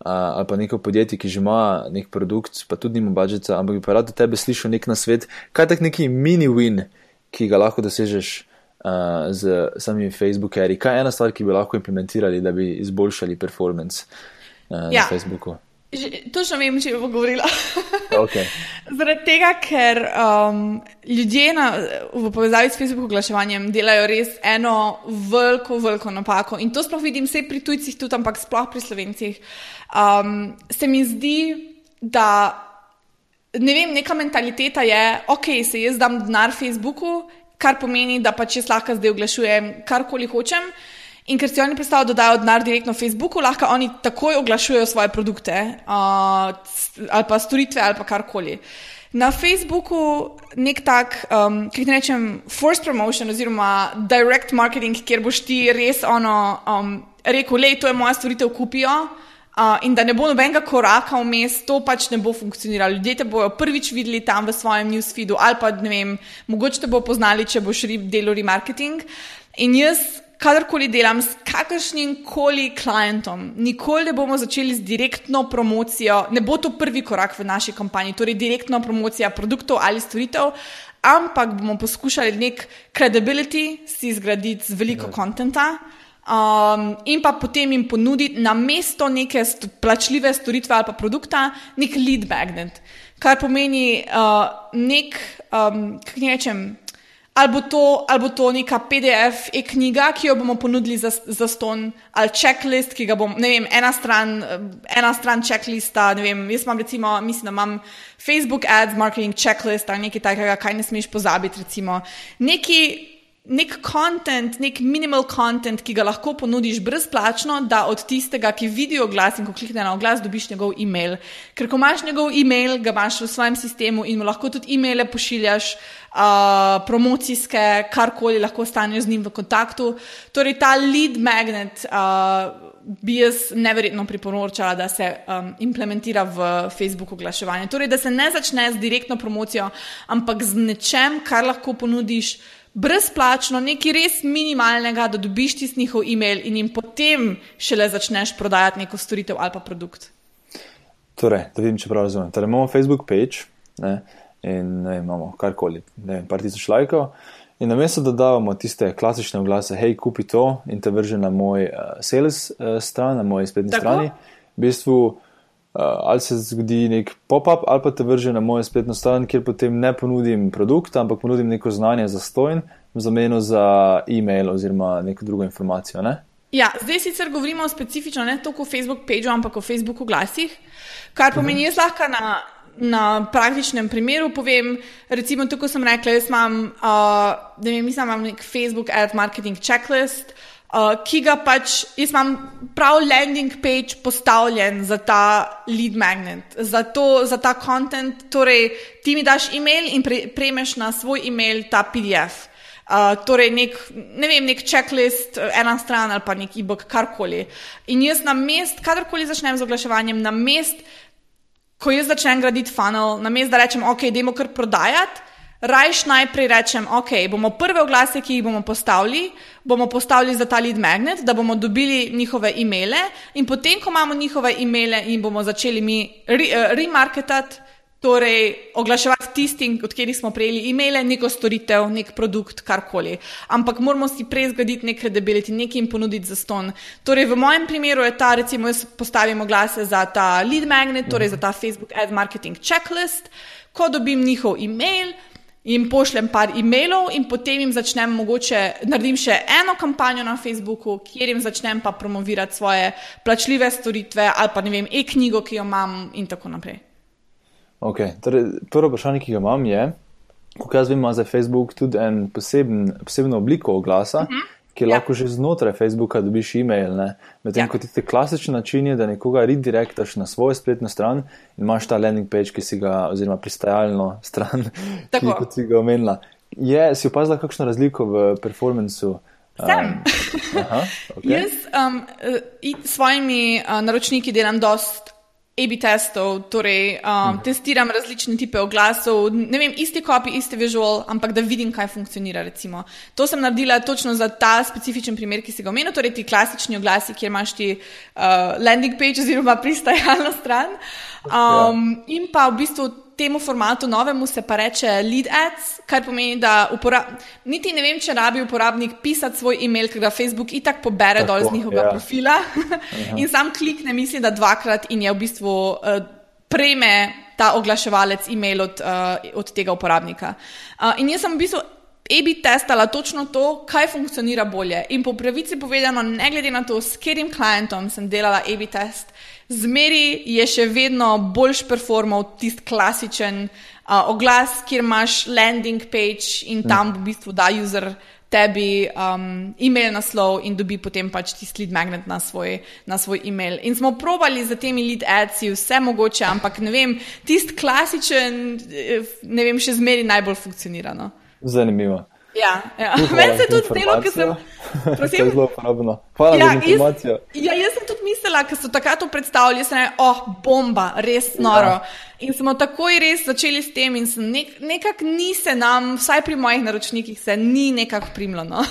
B: ali pa neko podjetje, ki že ima nek produkt, pa tudi nima budžeta, ampak bi pa rad od tebe slišal nek na svet, kaj tak neki mini-win, ki ga lahko dosežeš uh, z samimi Facebook-eri, kaj je ena stvar, ki bi lahko implementirali, da bi izboljšali performance uh, ja. na Facebooku.
A: Točno vem, če bo govorila.
B: okay.
A: Zaradi tega, ker um, ljudje na, v povezavi s Facebook oglaševanjem delajo res eno veliko, veliko napako. In to sploh vidim vse pri tujcih, tudi ampak sploh pri slovencih. Um, se mi zdi, da ne vem, neka mentaliteta je, ok, se jaz dam denar Facebooku, kar pomeni, da pač jaz lahko zdaj oglašujem karkoli hočem. In ker si oni predstavljajo, da dajo denar direktno Facebooku, lahko oni takoj oglašujejo svoje produkte uh, ali pa storitve ali pa karkoli. Na Facebooku nek tak, um, kaj ne rečem, force promotion oziroma direct marketing, kjer boš ti res ono um, rekel, le to je moja storitev, kupijo. Uh, in da ne bo nobenega koraka vmes, to pač ne bo funkcioniralo. Ljudje te bodo prvič videli tam v svojem newsfeedu, ali pa ne vem, mogoče te bo poznali, če boš delal remarketing. In jaz kadarkoli delam s kakršnim koli klientom, nikoli ne bomo začeli z direktno promocijo, ne bo to prvi korak v naši kampanji, torej direktna promocija produktov ali storitev, ampak bomo poskušali nek credibility si zgraditi z veliko kontenta. Um, in pa potem jim ponuditi na mesto neke st plačljive storitve ali pa produkta, nek lead magnet, kar pomeni uh, nek, um, kako rečem, ali bo to, ali bo to neka PDF e-knjiga, ki jo bomo ponudili za, za ston, ali checklist, ki ga bom, ne vem, ena stran, ena stran checklista. Vem, jaz imam, recimo, mislim, da imam Facebook ads, marketing checklist ali nekaj takega, kaj ne smeš pozabiti. Recimo. Neki nek content, nek minimal content, ki ga lahko ponudiš brezplačno, da od tistega, ki vidi oglas in ko klikne na oglas, dobiš njegov e-mail. Ker ko imaš njegov e-mail, ga imaš v svojem sistemu in mu lahko tudi e-maile pošiljaš, uh, promocijske, karkoli lahko staneš z njim v kontaktu. Torej, ta lead magnet. Uh, Bi jaz neverjetno priporočala, da se um, implementira v Facebook oglaševanje. Torej, da se ne začne z direktno promocijo, ampak z nečem, kar lahko ponudiš uh, brezplačno, nekaj res minimalnega, da dobiš tisti njihov e-mail in jim potem šele začneš prodajati neko storitev ali pa produkt.
B: Torej, da vidim, če prav razumem. Torej, imamo Facebook page ne, in ne, imamo karkoli, ne vem, par tisoč lajkov. In namesto da damo tiste klasične oglase, hej, kupi to in te vrže na moj uh, sales uh, stran, na moji spletni Tako? strani, v bistvu ali se zgodi nek pop-up, ali pa te vrže na mojo spletno stran, kjer potem ne ponudim produkta, ampak ponudim neko znanje za stojn, v zameno za e-mail oziroma neko drugo informacijo. Ne?
A: Ja, zdaj sicer govorimo specifično ne toliko o Facebook pageu, ampak o Facebooku glasih, kar pomeni, jaz lahko na, na praktičnem primeru povem, recimo, tako sem rekla, jaz imam, uh, da mi mislim, imam nek Facebook ad marketing checklist, uh, uh, ki ga pač, jaz imam prav landing page postavljen za ta lead magnet, za, to, za ta content. Torej, ti mi daš e-mail in pre, prejmeš na svoj e-mail ta PDF. Uh, torej, nek, ne vem, nek checklist, ena stran ali pa nek e-book, karkoli. In jaz na mest, kadarkoli začnem z oglaševanjem, na mest, ko jaz začnem graditi funnel, na mest, da rečem, ok, idemo kar prodajati, Rajš najprej rečem, ok, bomo prve oglase, ki jih bomo postavili, bomo postavili za ta lead magnet, da bomo dobili njihove e-maile, in potem, ko imamo njihove e-maile, in bomo začeli mi eh, remarketati, re torej oglaševati tistim, od katerih smo prejeli e-maile, neko storitev, nek produkt, karkoli. Ampak moramo si prej zgraditi nek kredibiliti, nekaj jim ponuditi za ston. Torej, v mojem primeru je ta, recimo, jaz postavim oglase za ta lead magnet, torej za ta Facebook Ad Marketing Checklist, ko dobim njihov e-mail jim pošljem par e-mailov in potem jim začnem mogoče naredim še eno kampanjo na Facebooku, kjer jim začnem pa promovirati svoje plačljive storitve ali pa ne vem, e-knjigo, ki jo imam in tako naprej.
B: Ok, torej prvo vprašanje, ki ga imam je, kako jaz vem, ima za Facebook tudi en poseben, posebno obliko oglasa. Uh mhm. -huh ki ja. lahko že znotraj Facebooka dobiš e-mail. Medtem ja. ko ti klasični način je, da nekoga redirektaš na svojo spletno stran in imaš ta landing page, ki si ga, oziroma pristajalno stran, ki si ga omenila. Je, si opazila kakšno razliko v performancu?
A: Um, aha, okay. Jaz um, s svojimi uh, naročniki delam dost A-B testov, torej um, hmm. testiram različne type oglasov, ne vem, isti copy, isti visual, ampak da vidim, kaj funkcionira. Recimo. To sem naredila točno za ta specifičen primer, ki si ga omenil, torej ti klasični oglasi, kjer imaš ti uh, landing page oziroma pristajalno stran. Um, ja. In pa v bistvu temu formatu novemu se pa reče lead ads, kar pomeni, da niti ne vem, če rabi uporabnik pisati svoj e-mail, ker ga Facebook itak pobere Tako, dol z njihovega ja. profila in sam klikne, misli, da dvakrat in je v bistvu uh, prejme ta oglaševalec e-mail od, uh, od tega uporabnika. Uh, in jaz sem v bistvu. AB testala točno to, kaj funkcionira bolje. In po pravici povedano, ne glede na to, s katerim klientom sem delala AB test, zmeri je še vedno boljš performal tisti klasičen uh, oglas, kjer imaš landing page in tam v bistvu da user tebi um, e-mail naslov in dobi potem pač tisti lead magnet na svoj, na svoj e-mail. In smo probali za temi lead adsi vse mogoče, ampak ne vem, tisti klasičen, eh, ne vem, še zmeri najbolj funkcionira. No?
B: Zanimivo.
A: Ja, ja. meni se tudi zdelo, ker sem.
B: Prosim, zelo uporabno. Hvala ja, za informacijo.
A: Jaz, ja, jaz sem tudi mislila, ker so takrat to predstavljali, da je oh, bomba, res noro. Ja. In smo takoj res začeli s tem, in nek, nekako ni se nam, vsaj pri mojih naročnikih, se ni nekako primlo. No.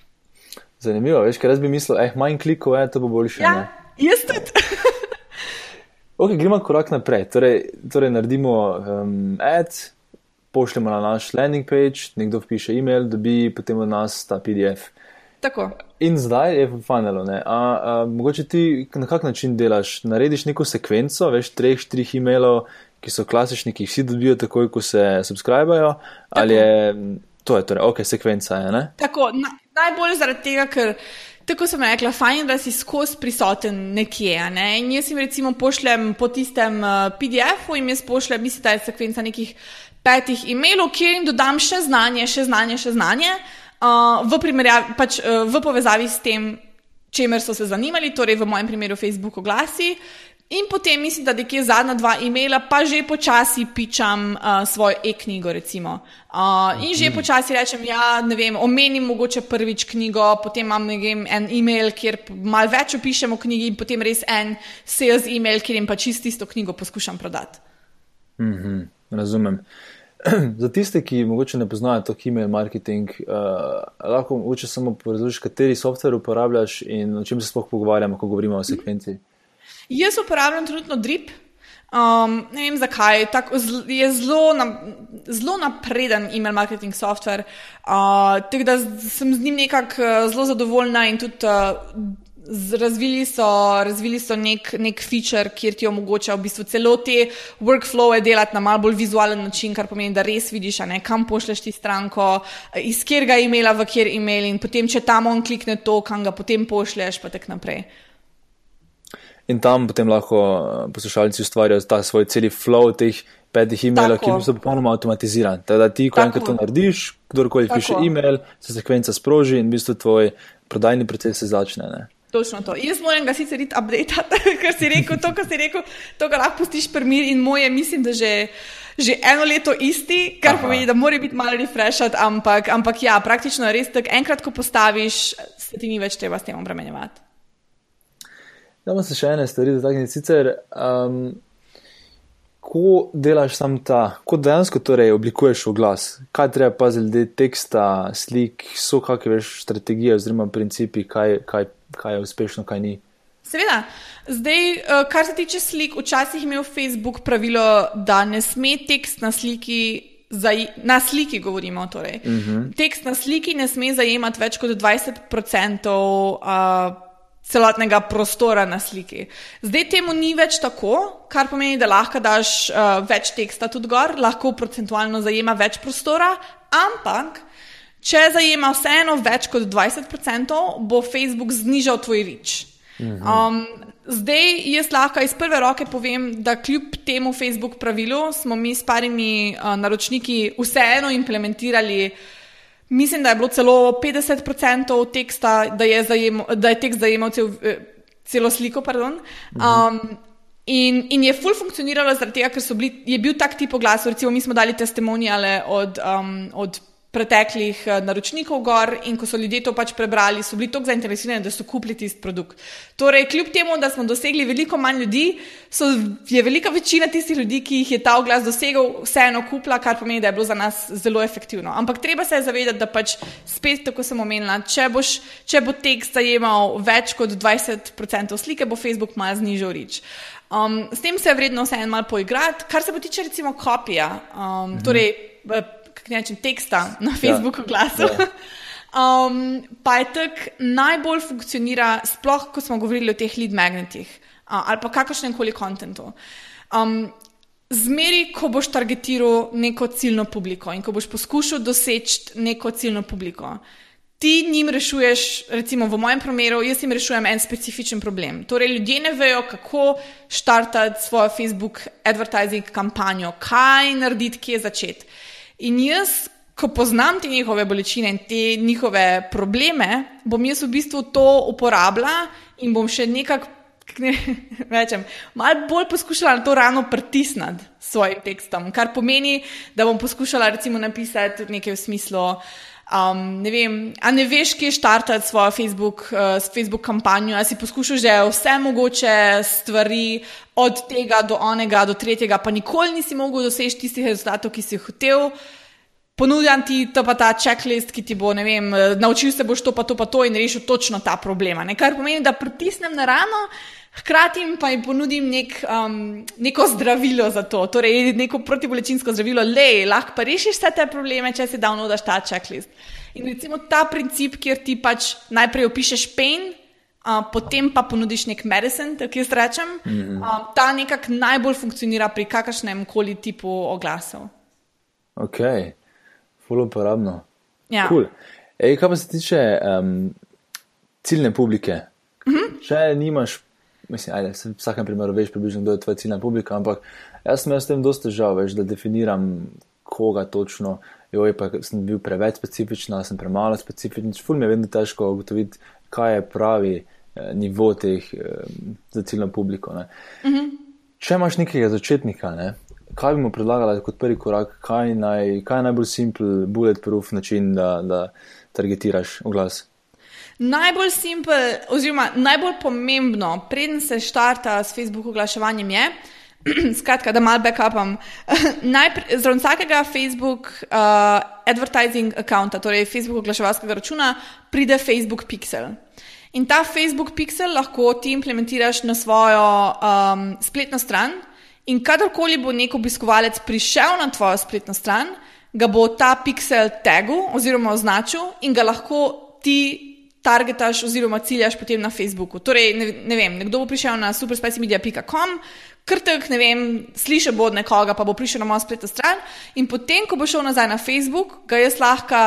B: Zanimivo, veš, ker jaz bi mislil, eh, manj klikov je, to bo boljše.
A: Ja, jaz tudi.
B: ok, gremo korak naprej. Torej, torej naredimo um, ad pošljemo na naš landing page, nekdo piše e-mail, dobi potem od nas ta PDF.
A: Tako.
B: In zdaj je v funnelu. Mogoče ti na kak način delaš? Narediš neko sekvenco, veš, treh, štirih e-mailov, ki so klasični, ki jih vsi dobijo takoj, ko se subscribajo, ali je to je torej, ok, sekvenca je. Ne?
A: Tako, na, najbolj zaradi tega, ker. Tako sem rekla, fajn, da si skozi prisoten nekje. Ne? In jaz jim recimo pošljem po tistem uh, PDF-u in jaz pošljem, mislim, da je sekvenca nekih petih e-mailov, kjer jim dodam še znanje, še znanje, še znanje, uh, v, pač, uh, v povezavi s tem, čemer so se zanimali, torej v mojem primeru Facebook oglasi. In potem mislim, da nekje zadnja dva e-maila, pa že počasi pičam uh, svojo e-knjigo. Uh, in že mhm. počasi rečem, ja, ne vem, omenim mogoče prvič knjigo, potem imam vem, en e-mail, kjer malo več opišem o knjigi, in potem res en sales e-mail, kjer jim pa čisto isto knjigo poskušam prodati.
B: Mm -hmm, razumem. Za tiste, ki morda ne poznajo to email marketing, uh, lahko mogoče samo razložiš, kateri softver uporabljaš in o čem se sploh pogovarjamo, ko govorimo o sekvenci.
A: Jaz uporabljam trenutno Drip. Um, ne vem zakaj, tako je zelo, na, zelo napreden email marketing softver. Uh, tako da sem z njim nekako uh, zelo zadovoljna in tudi. Uh, Razvili so, razvili so nek, nek feature, kjer ti omogoča v bistvu celo te workflowe delati na mal bolj vizualen način, kar pomeni, da res vidiš, ne, kam pošleš ti stranko, iz kjerga imela v kjer email in potem, če tam on klikne to, kam ga potem pošleš, pa tako naprej.
B: In tam potem lahko eh, poslušalci ustvarjajo ta svoj celi flow teh petih e-mailov, ki so popolnoma avtomatizirani. Teda ti, ko enkrat to narediš, kdorkoli Tako. piše e-mail, se sekvenca sproži in v bistvu tvoj prodajni proces se začne. Ne.
A: Točno to. Jaz moram ga sicer iti update, ker si rekel to, kar si rekel, to ga lahko pustiš primir in moje, mislim, da že. Že eno leto isti, kar Aha. pomeni, da mora biti malo refreshat, ampak, ampak ja, praktično je res tako, enkrat, ko postaviš, se ti ni več treba s tem obremenjevati.
B: Da, se še ene stvari dotakniti. Sicer, um, kako delaš sam ta, kako dejansko torej oblikuješ oglas, kaj treba paziti glede teksta, slik, so kakšne veš strategije oziroma principi, kaj, kaj, kaj je uspešno, kaj ni.
A: Seveda. Zdaj, eh, kar se tiče slik, včasih je imel Facebook pravilo, da ne sme tekst na sliki. Na sliki govorimo. Torej. Uh mhm. -huh. Tekst na sliki ne sme zajemati več kot 20% uh, celotnega prostora na sliki. Zdaj temu ni več tako, kar pomeni, da lahko daš uh, več teksta tudi gor, lahko procentualno zajema več prostora, ampak če zajema vseeno več kot 20%, bo Facebook znižal tvoj rič. Um, zdaj, jaz lahko iz prve roke povem, da kljub temu Facebook pravilu smo mi s parimi uh, naročniki vseeno implementirali. Mislim, da je bilo celo 50% teksta, da je, zajem, da je tekst zajemal cel, eh, celo sliko. Um, in, in je full funkcioniralo zaradi tega, ker bili, je bil tak tip oglasov. Recimo, mi smo dali testimonijale od, um, od preteklih eh, naročnikov gor in ko so ljudje to pač prebrali, so bili tako zainteresirani, da so kupili tisti produkt. Torej, kljub temu, da smo dosegli veliko manj ljudi, so, je velika večina tistih ljudi, ki jih je ta oglas dosegel, vseeno kupila, kar pomeni, da je bilo za nas zelo efektivno. Ampak treba se zavedati, da pač spet, tako sem omenila, če, boš, če bo tekst zajemal več kot 20% slike, bo Facebook malo znižal rič. Um, s tem se je vredno vseeno malo poigrati. Kar se pa tiče recimo kopija, um, mhm. torej kako rečem, teksta na ja. Facebooku, ja. glasu. Ja. Um, pa je tako najbolj funkcionira, sploh ko smo govorili o teh lead magnetih uh, ali pa kakršnem koli kontentu. Um, zmeri, ko boš targetiral neko ciljno publiko in ko boš poskušal doseči neko ciljno publiko, ti njim rešuješ, recimo v mojem primeru, jaz jim rešujem en specifičen problem. Torej, ljudje ne vejo, kako štartati svojo Facebook advertising kampanjo, kaj narediti, kje začeti. In jaz, ko poznam te njihove bolečine in te njihove probleme, bom jaz v bistvu to uporabljala in bom še nekako, ne rečem, malo bolj poskušala na to rano pritisniti s svojim tekstom. Kar pomeni, da bom poskušala recimo napisati nekaj v smislu. Um, ne vem, a ne veš, kje štartati svojo Facebook, uh, Facebook kampanjo, ali si poskušal že vse mogoče stvari, od tega do onega, do tretjega, pa nikoli nisi mogel doseči tistih rezultatov, ki si jih hotel. Ponudjam ti to pa ta checklist, ki ti bo, ne vem, uh, naučil se boš to pa to pa to in rešil točno ta problema. Ne? Kar pomeni, da pritisnem na rano, Hkrati pa jim ponudim nek, um, neko zdravilo za to, torej neko protibolečinsko zdravilo, le lahko pa rešiš vse te probleme, če si davno daš ta checklist. In recimo ta princip, kjer ti pač najprej opišeš pain, uh, potem pa ponudiš nek medicine, tako jaz rečem, mm -hmm. uh, ta nekako najbolj funkcionira pri kakršnem koli tipu oglasov.
B: Ok, fully uporabno.
A: Ja.
B: Cool. Ej, kaj pa se tiče um, ciljne publike? Mm -hmm. Če nimaš mislim, ajde, v vsakem primeru veš približno, kdo je tvoja ciljna publika, ampak jaz sem s tem dosta težav, veš, da definiram, koga točno. Jo, pa sem bil preveč specifičen, sem premalo specifičen. Ful mi je vedno težko ugotoviti, kaj je pravi eh, nivo teh eh, za ciljno publiko. Uh mhm. -huh. Če imaš nekega začetnika, ne, kaj bi mu predlagala kot prvi korak, kaj, naj, kaj je najbolj simpel, bulletproof način, da, da targetiraš oglas?
A: Najbolj simpel, oziroma najbolj pomembno, preden se začne s Facebook oglaševanjem, je, skratka, da malo backupam. Zraven vsakega Facebook uh, advertising accounta, torej Facebook oglaševalskega računa, pride Facebook Pixel. In ta Facebook Pixel lahko ti implementiraš na svojo um, spletno stran. In kadarkoli bo nek obiskovalec prišel na tvojo spletno stran, ga bo ta pixel tagu oziroma označil in ga lahko ti targetaš oziroma ciljaš potem na Facebooku. Torej, ne, ne vem, nekdo bo prišel na superspecimedia.com, krtek, ne vem, slišal bo od nekoga, pa bo prišel na mojo spletno stran in potem, ko bo šel nazaj na Facebook, ga jaz lahko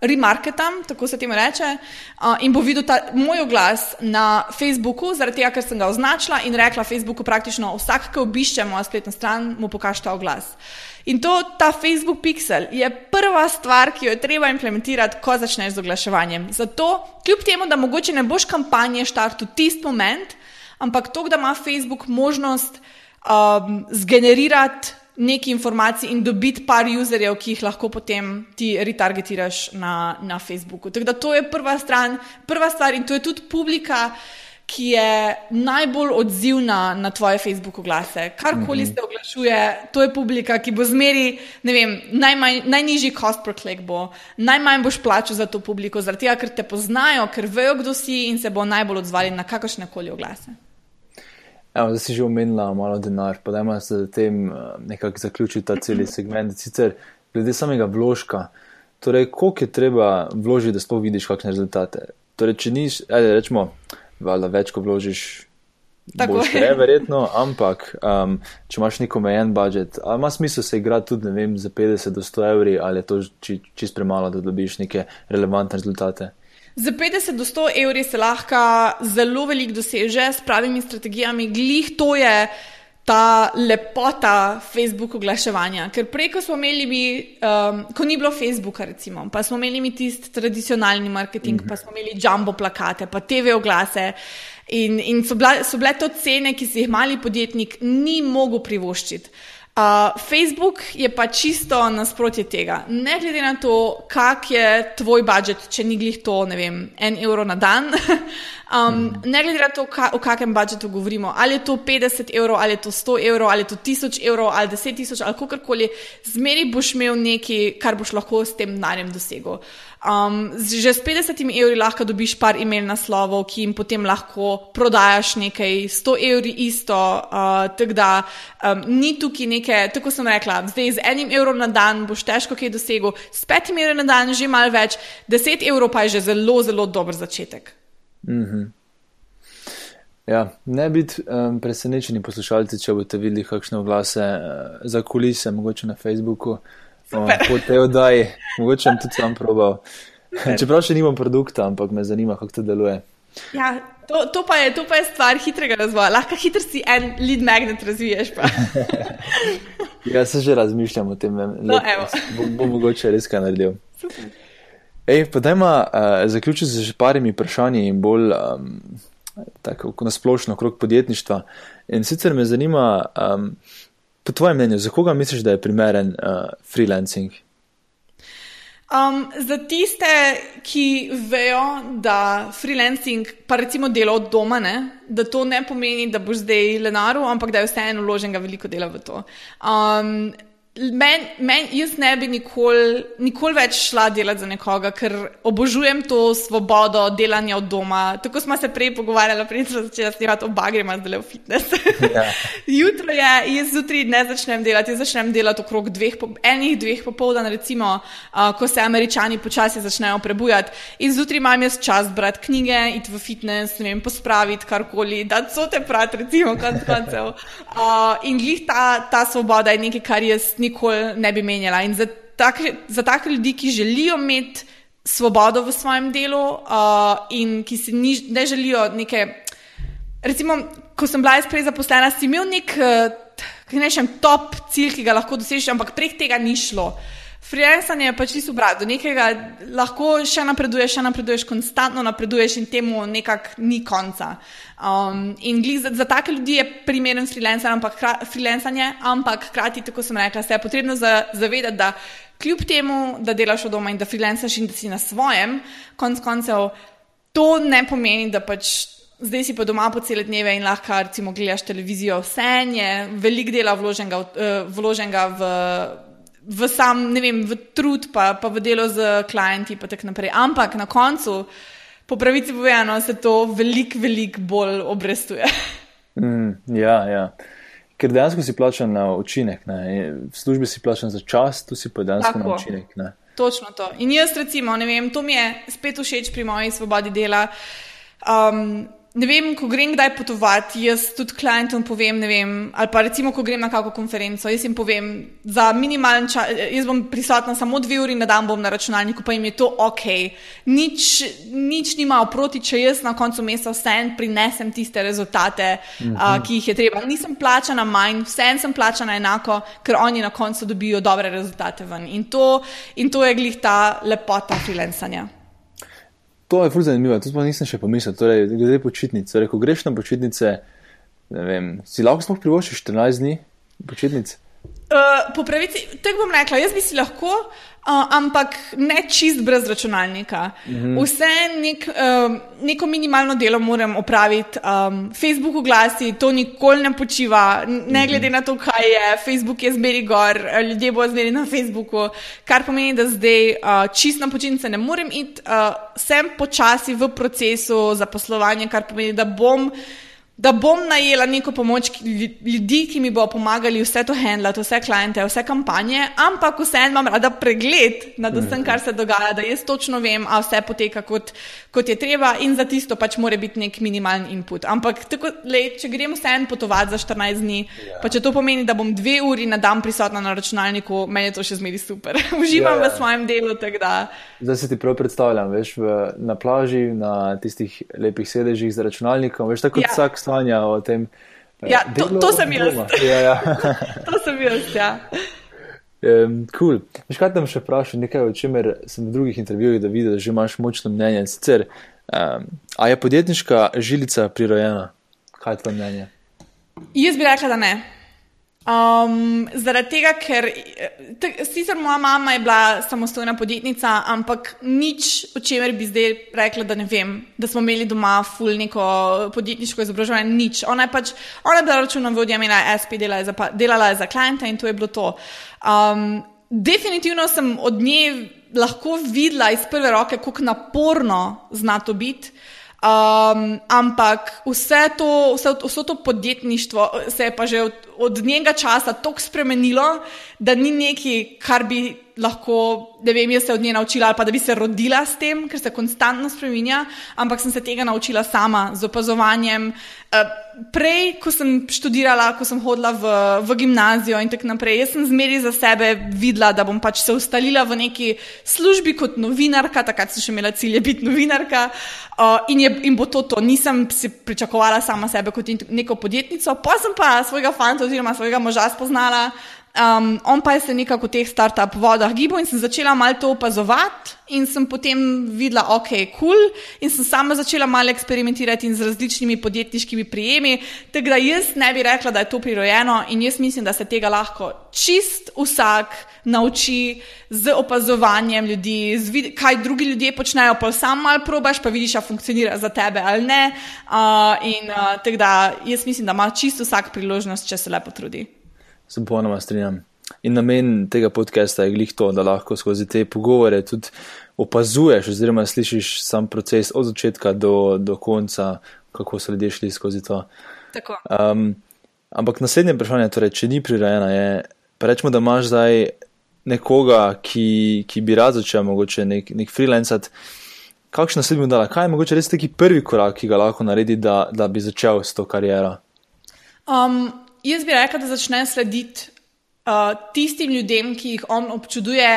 A: remarketam, tako se temu reče, uh, in bo videl ta, moj oglas na Facebooku, zaradi tega, ker sem ga označila in rekla Facebooku praktično vsak, ki obišče mojo spletno stran, mu pokaže ta oglas. In to, ta Facebook Pixel je prva stvar, ki jo je treba implementirati, ko začneš z oglaševanjem. Zato, kljub temu, da mogoče ne boš kampanje štartil tisti moment, ampak to, da ima Facebook možnost um, zgenerirati nekaj informacij in dobiti par userjev, ki jih lahko potem ti retargetiraš na, na Facebooku. Tako da to je prva, stran, prva stvar in to je tudi publika ki je najbolj odzivna na tvoje Facebook oglase. Karkoli se oglašuje, to je publika, ki bo zmeri, ne vem, najmanj, najnižji cost per click bo, najmanj boš plačal za to publiko, zaradi tega, ker te poznajo, ker vejo, kdo si in se bo najbolj odzvali na kakršne koli oglase.
B: Evo, zdaj si že omenila malo denar, pa da ima se tem nekako zaključiti ta celi segment. Sicer glede samega vložka, torej koliko je treba vložiti, da sploh vidiš kakšne rezultate. Torej, če niš, ajde, rečemo, valjda več, ko vložiš,
A: Tako
B: boš
A: je.
B: verjetno, ampak um, če imaš neko omejen budžet, ali ima smisel se igrati tudi, ne vem, za 50 do 100 evri, ali je to či, čist premalo, da dobiš neke relevantne rezultate.
A: Za 50 do 100 evri se lahko zelo veliko doseže s pravimi strategijami. Glih to je ta lepota Facebook oglaševanja. Ker prej, ko smo imeli, mi, um, ko ni bilo Facebooka, recimo, pa smo imeli mi tisti tradicionalni marketing, mm -hmm. pa smo imeli jumbo plakate, pa TV oglase. In, in so, bila, so bile to cene, ki si jih mali podjetnik ni mogel privoščiti. Uh, Facebook je pa čisto nasprotje tega. Ne glede na to, kak je tvoj budžet, če ni glih to, ne vem, en evro na dan, um, ne glede na to, ka, o kakem budžetu govorimo, ali je to 50 evrov, ali je to 100 evrov, ali je to 1000 evrov, ali 10 tisoč, ali kakorkoli, zmeri boš imel nekaj, kar boš lahko s tem denarjem dosegel. Um, že s 50 evri lahko dobiš par email naslovov, ki jim potem lahko prodajaš nekaj, 100 evri isto. Uh, tako da um, ni tukaj neke, tako sem rekla, zdaj z enim evrom na dan boš težko kaj dosegel, s petim evrom na dan že malo več, 10 evrov pa je že zelo, zelo dober začetek.
B: Ja, ne biti um, presenečeni poslušalci, če boste videli kakšne oglase uh, za kulise, mogoče na Facebooku, um, po tej oddaji, mogoče sem tudi sam probal. Čeprav še nimam produkta, ampak me zanima, kako to deluje.
A: Ja, to, to, pa je, to pa je stvar hitrega razvoja. Lahko hitro si en lead magnet razviješ.
B: Ja, se že razmišljam o tem,
A: No,
B: bom, bom mogoče res kaj naredil. Ej, pa dajma uh, zaključiti z še parimi vprašanji in bolj um, tako nasplošno okrog podjetništva. In sicer me zanima, um, po tvojem mnenju, za koga misliš, da je primeren uh, freelancing?
A: Um, za tiste, ki vejo, da freelancing, pa recimo delo od doma, ne, da to ne pomeni, da boš zdaj lenaru, ampak da je vseeno vloženega veliko dela v to. Um, men, men, jaz ne bi nikoli nikol več šla delati za nekoga, ker obožujem to svobodo delanja od doma. Tako smo se prej pogovarjali, prej smo začeli snemati oba gremo zdaj v fitness.
B: Ja.
A: Jutro je, jaz zjutraj ne začnem delati, jaz začnem delati okrog dveh, enih dveh popoldan, recimo, uh, ko se američani počasi začnejo prebujati. In zjutraj imam jaz čas brati knjige, iti v fitness, ne vem, pospraviti karkoli, da so te prati, recimo, konc koncev. Uh, in glih ta, ta svoboda je nekaj, kar jaz nikoli ne bi menjala. In za take, za take ljudi, ki želijo imeti svobodo v svojem delu uh, in ki si ni, ne želijo neke Recimo, ko sem bila jaz prej zaposlena, si imel nek uh, nečem top cilj, ki ga lahko dosežeš, ampak prek tega ni šlo. Freelancing je pač čisto obrat, do nekega lahko še napreduješ, še napreduješ, konstantno napreduješ in temu nekako ni konca. Um, in za, za take ljudi je primeren freelancer, ampak hra- freelancanje, ampak hkrati, tako sem rekla, se je potrebno za, zavedati, da kljub temu, da delaš od doma in da freelancaš in da si na svojem, konc koncev, to ne pomeni, da pač zdaj si pa doma po cele dneve in lahko recimo gledaš televizijo. Vse je veliko dela vloženega, eh, vloženega v, v sam, ne vem, v trud, pa, pa v delo z klienti in tako naprej. Ampak na koncu, po pravici povedano, se to veliko, veliko bolj obrestuje.
B: Mm, ja, ja. Ker dejansko si plačan na učinek, ne? v službi si plačan za čas, tu si pa dejansko na
A: Tako.
B: učinek. Ne?
A: Točno to. In jaz, recimo, ne vem, to mi je spet všeč pri moji svobodi dela. Um, ne vem, ko grem kdaj potovati, jaz tudi klientom povem, ne vem, ali pa recimo, ko grem na kakšno konferenco, jaz jim povem, za minimalen čas, jaz bom prisotna samo dve uri na dan, bom na računalniku, pa jim je to ok. Nič, nič nima oproti, če jaz na koncu meseca vsem prinesem tiste rezultate, -huh. uh, ki jih je treba. Nisem plačana manj, vsem sem plačana enako, ker oni na koncu dobijo dobre rezultate ven. In to, in to je glih ta lepota freelancanja.
B: To je fur zanimivo, to pa nisem še pomislil. Torej, glede počitnic, torej, ko greš na počitnice, ne vem, si lahko sploh privoščiš 14 dni počitnic.
A: Uh, po pravici, tako bom rekla, jaz bi si lahko, uh, ampak ne čist brez računalnika. Mm -hmm. Vse nek, uh, neko minimalno delo moram opraviti. Um, Facebook oglasi, to nikoli ne počiva, ne glede mm -hmm. na to, kaj je. Facebook je zmeri gor, ljudje bodo zmeri na Facebooku, kar pomeni, da zdaj uh, čist na počitnice ne morem iti. Uh, sem počasi v procesu zaposlovanja, kar pomeni, da bom da bom najela neko pomoč ljudi, ki mi bo pomagali vse to handlati, vse kliente, vse kampanje, ampak vseeno imam rada pregled nad vsem, kar se dogaja, da jaz točno vem, a vse poteka kot, kot je treba in za tisto pač mora biti nek minimalen input. Ampak tako, lej, če gremo vseeno potovati za 14 dni, ja. pa če to pomeni, da bom dve uri na dan prisotna na računalniku, meni je to še zmeri super. Uživam ja, ja. v svojem delu.
B: Zdaj se ti prav predstavljam, veš, v, na plaži, na tistih lepih sedežih za računalnikom, veš, tako kot ja. vsak sanja o tem.
A: Eh, ja, to, to sem jaz. Ja, ja. to sem jaz, ja.
B: Um, cool. Veš, kaj tam še vprašam, nekaj, o čemer sem v drugih intervjujih videl, da že imaš močno mnenje. Sicer, um, a je podjetniška žilica prirojena? Kaj je tvoje mnenje?
A: Jaz bi rekla, da ne. Um, zaradi tega, ker sicer moja mama je bila samostojna podjetnica, ampak nič, o čemer bi zdaj rekla, da ne vem, da smo imeli doma ful neko podjetniško izobraževanje, nič. Ona je pač, ona je bila računovodja, imela je SP, delala je za, delala je za klienta in to je bilo to. Um, definitivno sem od nje lahko videla iz prve roke, kako naporno zna to biti. Um, ampak vse to, vse, vse to podjetništvo se je pa že od, od njega časa tako spremenilo, da ni nekaj, kar bi lahko, da vem, jaz se od nje naučila ali pa da bi se rodila s tem, ker se konstantno spremenja, ampak sem se tega naučila sama z opazovanjem. Uh, prej, ko sem študirala, ko sem hodila v, v gimnazijo in tako naprej, jaz sem zmeri za sebe videla, da bom pač se ustalila v neki službi kot novinarka, takrat sem še imela cilje biti novinarka uh, in, je, in bo to to. Nisem si pričakovala sama sebe kot neko podjetnico, pa sem pa svojega fanta oziroma svojega moža spoznala. Um, on pa je se nekako v teh start-up vodah gibal in sem začela malo to opazovati, in sem potem videla, ok, kul, cool, in sem sama začela malo eksperimentirati z različnimi podjetniškimi prijemi. Tako da jaz ne bi rekla, da je to prirojeno, in jaz mislim, da se tega lahko čist vsak nauči z opazovanjem ljudi, vid kaj drugi ljudje počnejo, pa sam malo probaš, pa vidiš, da funkcionira za tebe ali ne. Uh, in uh, tako da jaz mislim, da ima čist vsak priložnost, če se lepo trudi
B: se popolnoma strinjam. In namen tega podcasta je glih to, da lahko skozi te pogovore tudi opazuješ, oziroma slišiš sam proces od začetka do, do konca, kako so ljudje šli skozi to. Um, ampak naslednje vprašanje, torej, če ni prirejena, je, rečemo, da imaš zdaj nekoga, ki, ki bi rad začel, mogoče nek, nek freelancer. Kakšno se bi dala? Kaj je mogoče res taki prvi korak, ki ga lahko naredi, da, da bi začel s to kariero?
A: Um, Jaz bi rekla, da začne slediti uh, tistim ljudem, ki jih on občuduje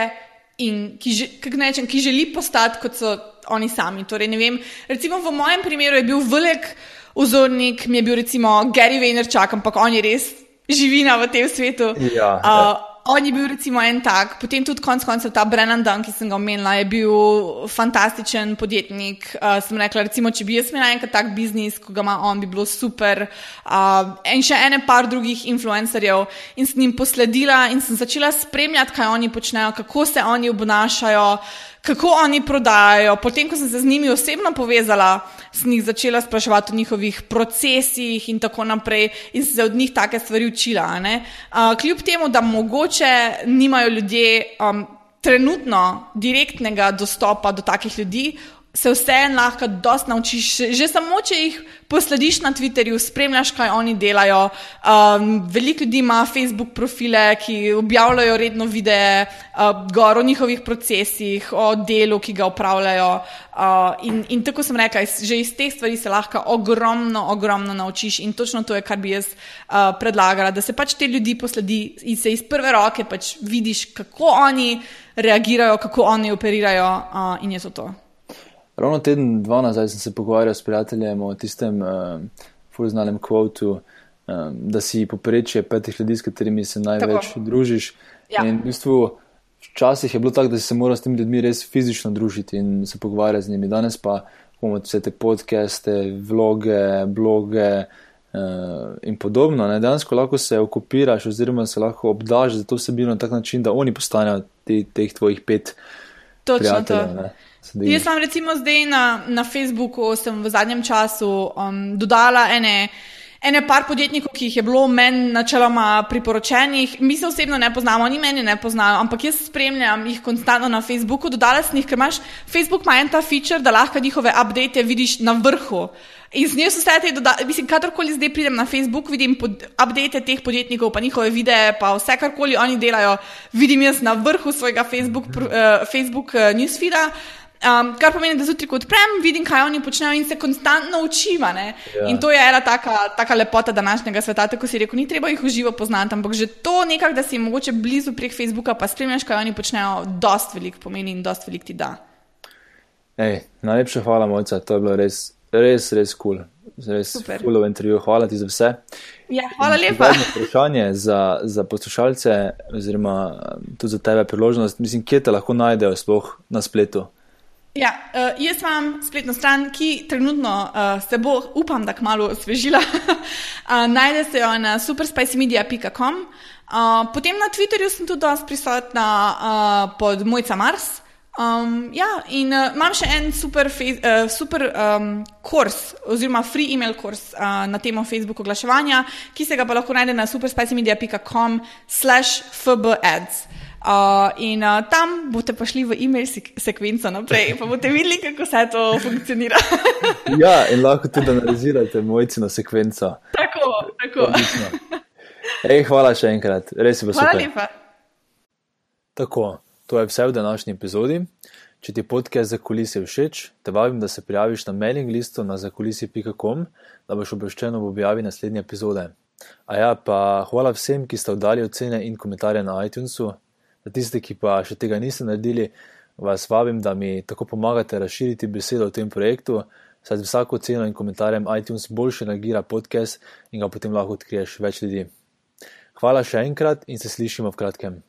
A: in ki, že, nečem, ki želi postati kot so oni sami. Torej, vem, recimo v mojem primeru je bil velik vzornik, mi je bil recimo Gary Vaynerchuk, ampak on je res živina v tem svetu.
B: Ja, uh, ja.
A: On je bil recimo en tak, potem tudi konec koncev ta Brennan Dunn, ki sem ga omenila, je bil fantastičen podjetnik. Uh, sem rekla, recimo, če bi jaz imela enkrat tak biznis, ko ga ima on, bi bilo super. Uh, in še ene par drugih influencerjev in sem jim posledila in sem začela spremljati, kaj oni počnejo, kako se oni obnašajo kako oni prodajajo. Potem, ko sem se z njimi osebno povezala, sem jih začela spraševati o njihovih procesih in tako naprej, in se od njih take stvari učila. Uh, kljub temu, da mogoče nimajo ljudje um, trenutno direktnega dostopa do takih ljudi, se vseeno lahko dosta naučiš. Že samo, če jih poslediš na Twitterju, spremljaš, kaj oni delajo. Um, veliko ljudi ima Facebook profile, ki objavljajo redno videe uh, o njihovih procesih, o delu, ki ga upravljajo. Uh, in, in tako sem rekla, že iz teh stvari se lahko ogromno, ogromno naučiš. In točno to je, kar bi jaz uh, predlagala, da se pač te ljudi posledi in se iz prve roke pač vidiš, kako oni reagirajo, kako oni operirajo uh, in je to to.
B: Ravno teden, dva nazaj sem se pogovarjal s prijateljem o tistem uh, eh, fulznanem kvotu, um, da si poprečje petih ljudi, s katerimi se največ tako. družiš. Ja. In v bistvu včasih je bilo tako, da si se moral s temi ljudmi res fizično družiti in se pogovarjati z njimi. Danes pa imamo vse te podcaste, vloge, bloge, uh, in podobno. Ne? Dejansko lahko se okupiraš, oziroma se lahko obdaš za to vsebino na tak način, da oni postanejo te, teh tvojih pet.
A: Točno to. Jaz sem recimo zdaj na, na Facebooku, sem v zadnjem času um, dodala ene ene par podjetnikov, ki jih je bilo meni načeloma priporočenih, mi se osebno ne poznamo, oni meni ne poznajo, ampak jaz spremljam jih konstantno na Facebooku, dodala sem jih, ker imaš Facebook ima en ta feature, da lahko njihove update vidiš na vrhu. In z njim so vse te dodatke, mislim, kadarkoli zdaj pridem na Facebook, vidim update teh podjetnikov, pa njihove videe, pa vse karkoli oni delajo, vidim jaz na vrhu svojega Facebook, uh, Facebook uh, newsfeeda. Um, kar pomeni, da zjutraj odprem, vidim, kaj oni počnejo in se konstantno učim. Ja. In to je ena taka, taka lepota današnjega sveta, tako si rekel, ni treba jih uživo poznati, ampak že to nekako, da si mogoče blizu prek Facebooka, pa spremljaš, kaj oni počnejo, dost velik pomeni in dost velik ti da.
B: Ej, najlepša hvala, mojca, to je bilo res, res, res kul. Cool. Res fulov intervju, hvala ti za vse.
A: Ja, hvala lepa.
B: Vprašanje za, za poslušalce, oziroma tudi za tebe priložnost, mislim, kje te lahko najdejo sploh na spletu.
A: Ja, uh, jaz imam spletno stran, ki trenutno uh, se bo, upam, da kmalo osvežila. uh, najde se jo na superspicemedia.com. Uh, potem na Twitterju sem tudi dosti prisotna uh, pod Mojca Mars. Um, ja, in uh, imam še en super, uh, super um, kurs, oziroma free email kurs uh, na temo Facebook oglaševanja, ki se ga pa lahko najde na superspicemedia.com/slash fbads. Uh, in uh, tam boste prišli v e-mail sekvenco naprej, pa boste videli, kako se to funkcionira.
B: ja, in lahko tudi analizirate mojcino sekvenco.
A: Tako, tako.
B: Ej, hvala še enkrat, res je bilo super.
A: Hvala lepa.
B: Tako, to je vse v današnji epizodi. Če ti podcast za kulise všeč, te vabim, da se prijaviš na mailing listu na zakulisi.com, da boš obveščen ob objavi naslednje epizode. A ja, pa hvala vsem, ki ste oddali ocene in komentarje na iTunesu. Za tiste, ki pa še tega niste naredili, vas vabim, da mi tako pomagate razširiti besedo o tem projektu, saj z vsako ceno in komentarjem iTunes boljše nagira podcast in ga potem lahko odkriješ več ljudi. Hvala še enkrat in se slišimo v kratkem.